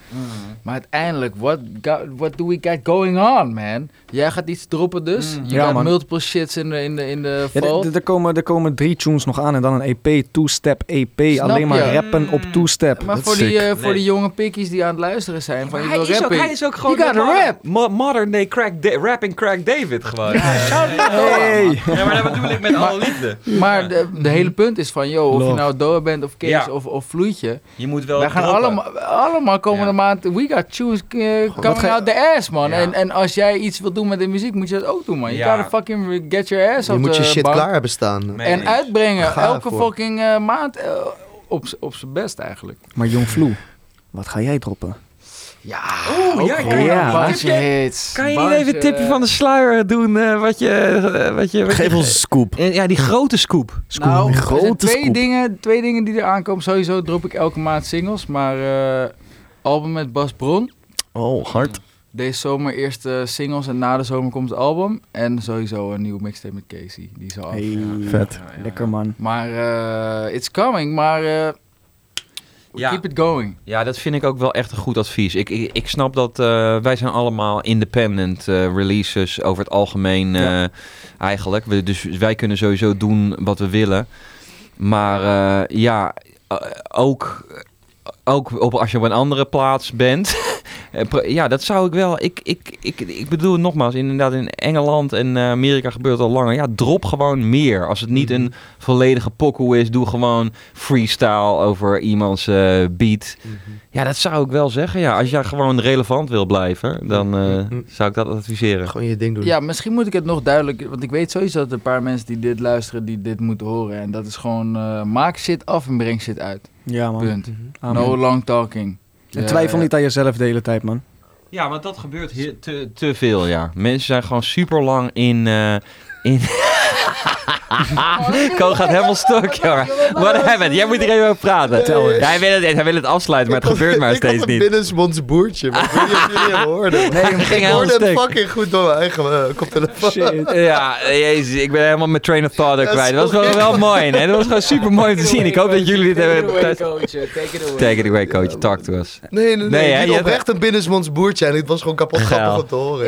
Maar uiteindelijk, what, got- what do we got going on, man? Jij gaat iets droppen dus. Mm. Je Ja, man. multiple shits in de, in de, in de Ja, er, komen, er komen drie tunes nog aan en dan een EP, two-step EP. Snap alleen maar rappen op two-step. maar dat voor die, eh, voor Nee. die jonge pikkies die aan het luisteren zijn. Van, je hij, is ook, rappen. hij is ook gewoon You gotta de rap. mo- modern day crack Da- rapping crack David gewoon. Hey. Ja, maar dat bedoel ik met alle liefde. Maar de, de hele punt is van, yo, of je nou Doa bent of Kees Ja. of, of Vloeitje. Je moet wel Wij gaan droppen. allemaal, allemaal komende Ja. maand, we got tunes uh, wat coming out the ass, man. Ja. En, en als jij iets wilt doen met de muziek, moet je dat ook doen, man. Je Ja. gotta fucking get your ass Je op moet de je shit bank klaar hebben staan. Nee. En uitbrengen, Ga elke fucking eh, maand eh, op, z'n- op zijn best eigenlijk. Maar Jong Vloe, wat ga jij droppen? Ja, Oeh, ja, kan je- ja, tipje- hits. Kan je niet even een tipje van de sluier doen? eh, wat je... wat je wat Geef je- ons een scoop. Ja, die grote scoop. Nou, die er zijn grote twee scoop. dingen, twee dingen die er aankomen. Sowieso drop ik elke maand singles, maar eh, album met Bas Bron. Oh, hard. Deze zomer eerst eh, singles en na de zomer komt het album. En sowieso een nieuwe mixtape met Casey. Die zal af. Hey, ja. vet. Ja, ja, Lekker man. Maar eh, it's coming, maar eh, we Ja. keep it going. Ja, dat vind ik ook wel echt een goed advies. Ik, ik, ik snap dat eh, wij zijn allemaal independent releases over het algemeen eh, Ja. eigenlijk. We, dus wij kunnen sowieso doen wat we willen. Maar eh, ja, ook, ook op, als je op een andere plaats bent. eh, ja, dat zou ik wel. Ik, ik, ik, ik bedoel nogmaals, inderdaad in Engeland en eh, Amerika gebeurt het al langer. Ja, drop gewoon meer. Als het niet Mhm. een volledige pokoe is, doe gewoon freestyle over iemands eh, beat. Ja, dat zou ik wel zeggen. Ja, als jij gewoon relevant wil blijven, dan eh, Mhm. zou ik dat adviseren. Gewoon je ding doen. Ja, misschien moet ik het nog duidelijk... Want ik weet sowieso dat er een paar mensen die dit luisteren... die dit moeten horen. En dat is gewoon... eh, maak shit af en breng shit uit. Ja man. Punt. Amen. No long talking. En twijfel niet aan jezelf de hele tijd man. Ja, maar dat gebeurt te, te veel, ja. Mensen zijn gewoon super lang in... eh in Ko gaat helemaal stuk, jongen. What happened? Jij moet hier even over praten. Tel eens. Ja, hij, wil het, hij wil het afsluiten, maar het gebeurt maar steeds Ik had niet. een binnensmonds boertje, maar ik weet niet of jullie hem hoorden. Nee, ging ik helemaal hoorde het stuk. fucking goed door mijn eigen uh, koptelefoon. Ja, jezus, ik ben helemaal mijn train of thought ook kwijt. Dat was wel, wel mooi, hè? Dat was gewoon super mooi om te zien. Ik hoop dat jullie dit hebben... Take it away, coach. Take it away. Take it away, coach. Talk to us. Nee, nee, nee. Nee, hè, niet je hebt- oprecht een binnensmonds boertje en het was gewoon kapot grappig om te horen.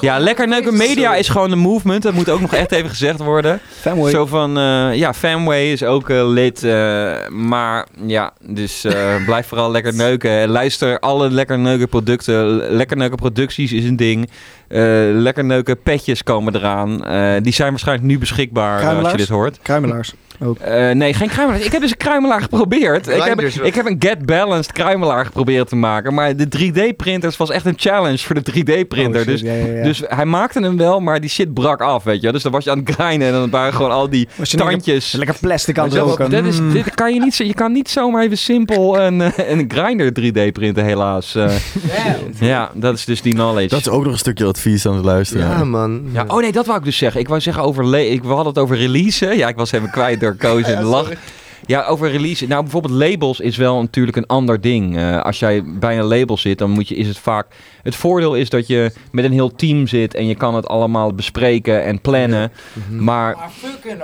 Ja. er lekker neuken media is gewoon de movement. Dat moet ook nog echt even gezegd worden. Fanboy. Zo van, eh, ja, Famway is ook eh, lid. eh, maar ja, dus eh, blijf vooral lekker neuken. Luister alle lekker neuken producten. Lekker neuken producties is een ding. Eh, lekker neuken petjes komen eraan. Eh, die zijn waarschijnlijk nu beschikbaar als je dit hoort. Kruimelaars. Eh, nee, geen kruimelaar. Ik heb dus een kruimelaar geprobeerd. Ik heb, ik heb een Get Balanced kruimelaar geprobeerd te maken. Maar de 3D-printers was echt een challenge voor de 3D-printer. Oh, shit, dus ja, ja, ja. dus hij maakte hem wel, maar die shit brak af, weet je. wel. Dus dan was je aan het grinden en dan waren gewoon al die tandjes. Lekker plastic aan het roken. dit is, dit kan je, niet, zo- je kan niet zomaar even simpel een, eh, een grinder 3D printen, helaas. Eh, ja, dat is dus die knowledge. Dat is ook nog een stukje advies aan het luisteren. Ja, man. ja, oh nee, dat wou ik dus zeggen. Ik wou zeggen over... le- Ik, we hadden het over releasen. Ja, ik was even kwijt door Koos en de lach. Ja, over release. Nou, bijvoorbeeld labels is wel natuurlijk een ander ding. Eh, als jij bij een label zit, dan moet je, is het vaak... Het voordeel is dat je met een heel team zit en je kan het allemaal bespreken en plannen. Mhm. Maar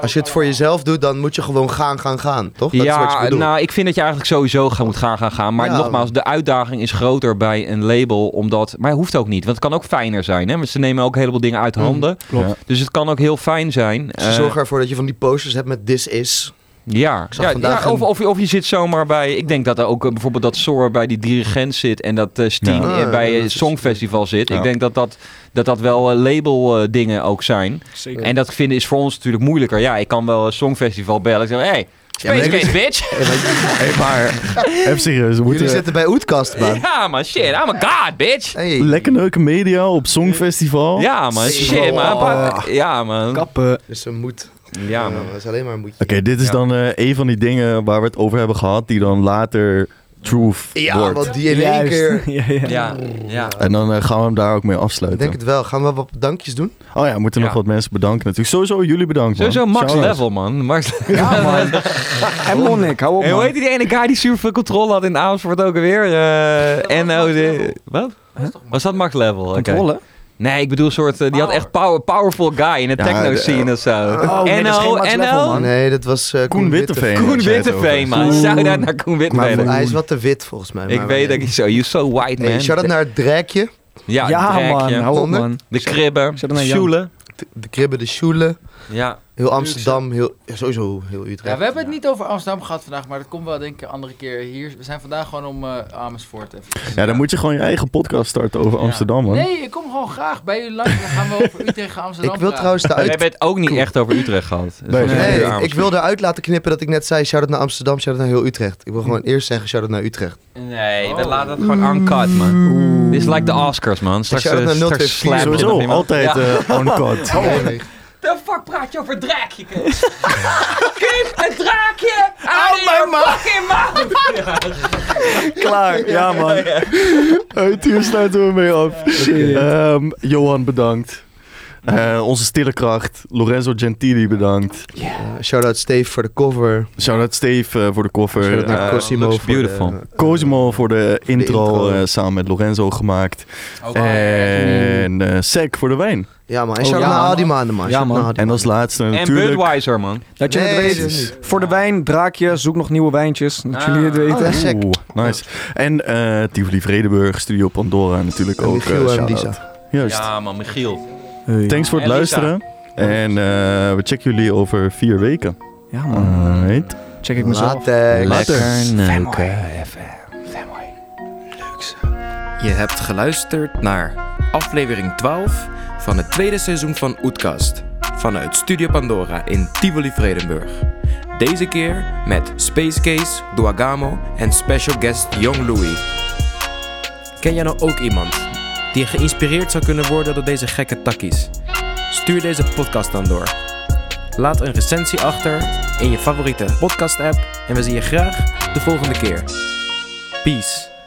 Als je het voor jezelf doet, dan moet je gewoon gaan, gaan, gaan. Toch? Dat is wat je ja, nou, ik vind dat je eigenlijk sowieso moet gaan, gaan, gaan. Maar Ja. nogmaals, de uitdaging is groter bij een label, omdat... Maar het hoeft ook niet, want het kan ook fijner zijn. Hè? Want ze nemen ook een heleboel dingen uit Mm. handen. Klopt. Dus het kan ook heel fijn zijn. Ze Eh, zorgen ervoor dat je van die posters hebt met this is. Ja, ja, of, of, of je zit zomaar bij... Ik denk dat er ook eh, bijvoorbeeld dat Soar bij die dirigent zit... en dat eh Steen Ja. eh, bij ja, het Songfestival zit. Ja. Ik denk dat dat, dat, dat wel label dingen ook zijn. Zeker. En dat vinden is voor ons natuurlijk moeilijker. Ja, ik kan wel een Songfestival bellen. Ik zeg, hey, Ja, maar Space bitch! Hey, maar even serieus, we Jullie moeten zitten bij Oetkast, man. Ja, man, shit. I'm a god, bitch! Hey. lekker neuken media op Songfestival. Ja, man, shit, Oh. man. Pak- Ja, man. Kappen. Dus ze moet. Ja, man. Dat is alleen maar een. Oké, dit is Ja. dan eh, een van die dingen waar we het over hebben gehad, die dan later truth Ja, wordt. want die in één Juist. keer... ja, ja. Ja, ja. En dan eh, gaan we hem daar ook mee Ik afsluiten. denk het wel. Gaan we wat dankjes doen? Oh ja, we moeten nog wat mensen bedanken natuurlijk. Sowieso jullie bedankt, man. Sowieso max level, man. Max Ja, man. En Monnik, hou op, En hoe heet die ene guy die super veel controle had in Amersfoort ook alweer? Eh en oh, de, wat? Was dat max level? Controle? Nee, ik bedoel een soort, eh, die had echt power, powerful guy in de Ja, techno de- scene of zo. Oh, nee, dat is geen NO, Max Level, NO. man. Nee, dat was eh, Koen Witteveen. Koen Witteveen, man. Shout out naar Koen Maar Witteveen. hij is wat te wit volgens mij. Ik weet dat je zo, you so white, man. Hey, shout out naar het Drekje. Ja, Ja, het man. Hou op, man. De kribben, sjoelen. De, kribben, de schoelen. Ja. Heel Amsterdam, heel, ja, sowieso heel Utrecht. Ja, we hebben het niet over Amsterdam gehad vandaag, maar dat komt wel denk ik een andere keer hier. We zijn vandaag gewoon om eh, Amersfoort even. Ja, dan moet je gewoon je eigen podcast starten over Ja. Amsterdam, man. Nee, ik kom gewoon graag bij jullie langs. Dan gaan we over Utrecht en Amsterdam Ik wil praten. trouwens de We uit... hebben het ook niet echt over Utrecht gehad. Dus Nee, ik wil eruit laten knippen dat ik net zei, shout-out naar Amsterdam, shout-out naar heel Utrecht. Ik wil gewoon eerst zeggen, shout-out naar Utrecht. Nee, we Oh. laten het gewoon uncut, man. Dit is like de Oscars, man. Straks, eh, naar straks 024. slap je nog Sowieso, altijd Ja. eh uncut. Nee. De fuck praat je over draakje, Kees? Geef een draakje aan je fucking mouth! Klaar, ja man. Uit hier sluiten we mee af. Ehm, Johan, bedankt. Eh, onze stille kracht, Lorenzo Gentili, bedankt. Uh, shout-out Steve voor de cover. Shout-out Steve eh, voor de koffer. Shout-out naar Eh, Cosimo voor de- beautiful. Cosimo voor de intro, intro. eh, samen met Lorenzo gemaakt. En eh Sek voor de wijn. Ja man, en Oh, shout-out ja, naar al man. die maanden man. Ja, man. En als laatste En natuurlijk... Budweiser, man. Dat je Nee, het niet. Voor de wijn, draakje, zoek nog nieuwe wijntjes. Dat Ah. jullie het weten. Oh. Oeh, nice. En eh Tivoli Vredenburg, Studio Pandora natuurlijk En ook. Michiel eh, en. Lisa. Juist. Ja, man, Michiel. Hey. Thanks voor het En Lisa. luisteren. En eh, we checken jullie over vier weken. Ja, man. Alright. Check ik mezelf. Later. Later. neuken. Je hebt geluisterd naar aflevering 12 van het tweede seizoen van Oetkast. Vanuit Studio Pandora in Tivoli Vredenburg. Deze keer met Space Case, Duagamo en special guest Young Louis. Ken jij nou ook iemand die geïnspireerd zou kunnen worden door deze gekke takkies? Stuur deze podcast dan door. Laat een recensie achter in je favoriete podcast app en we zien je graag de volgende keer. Peace.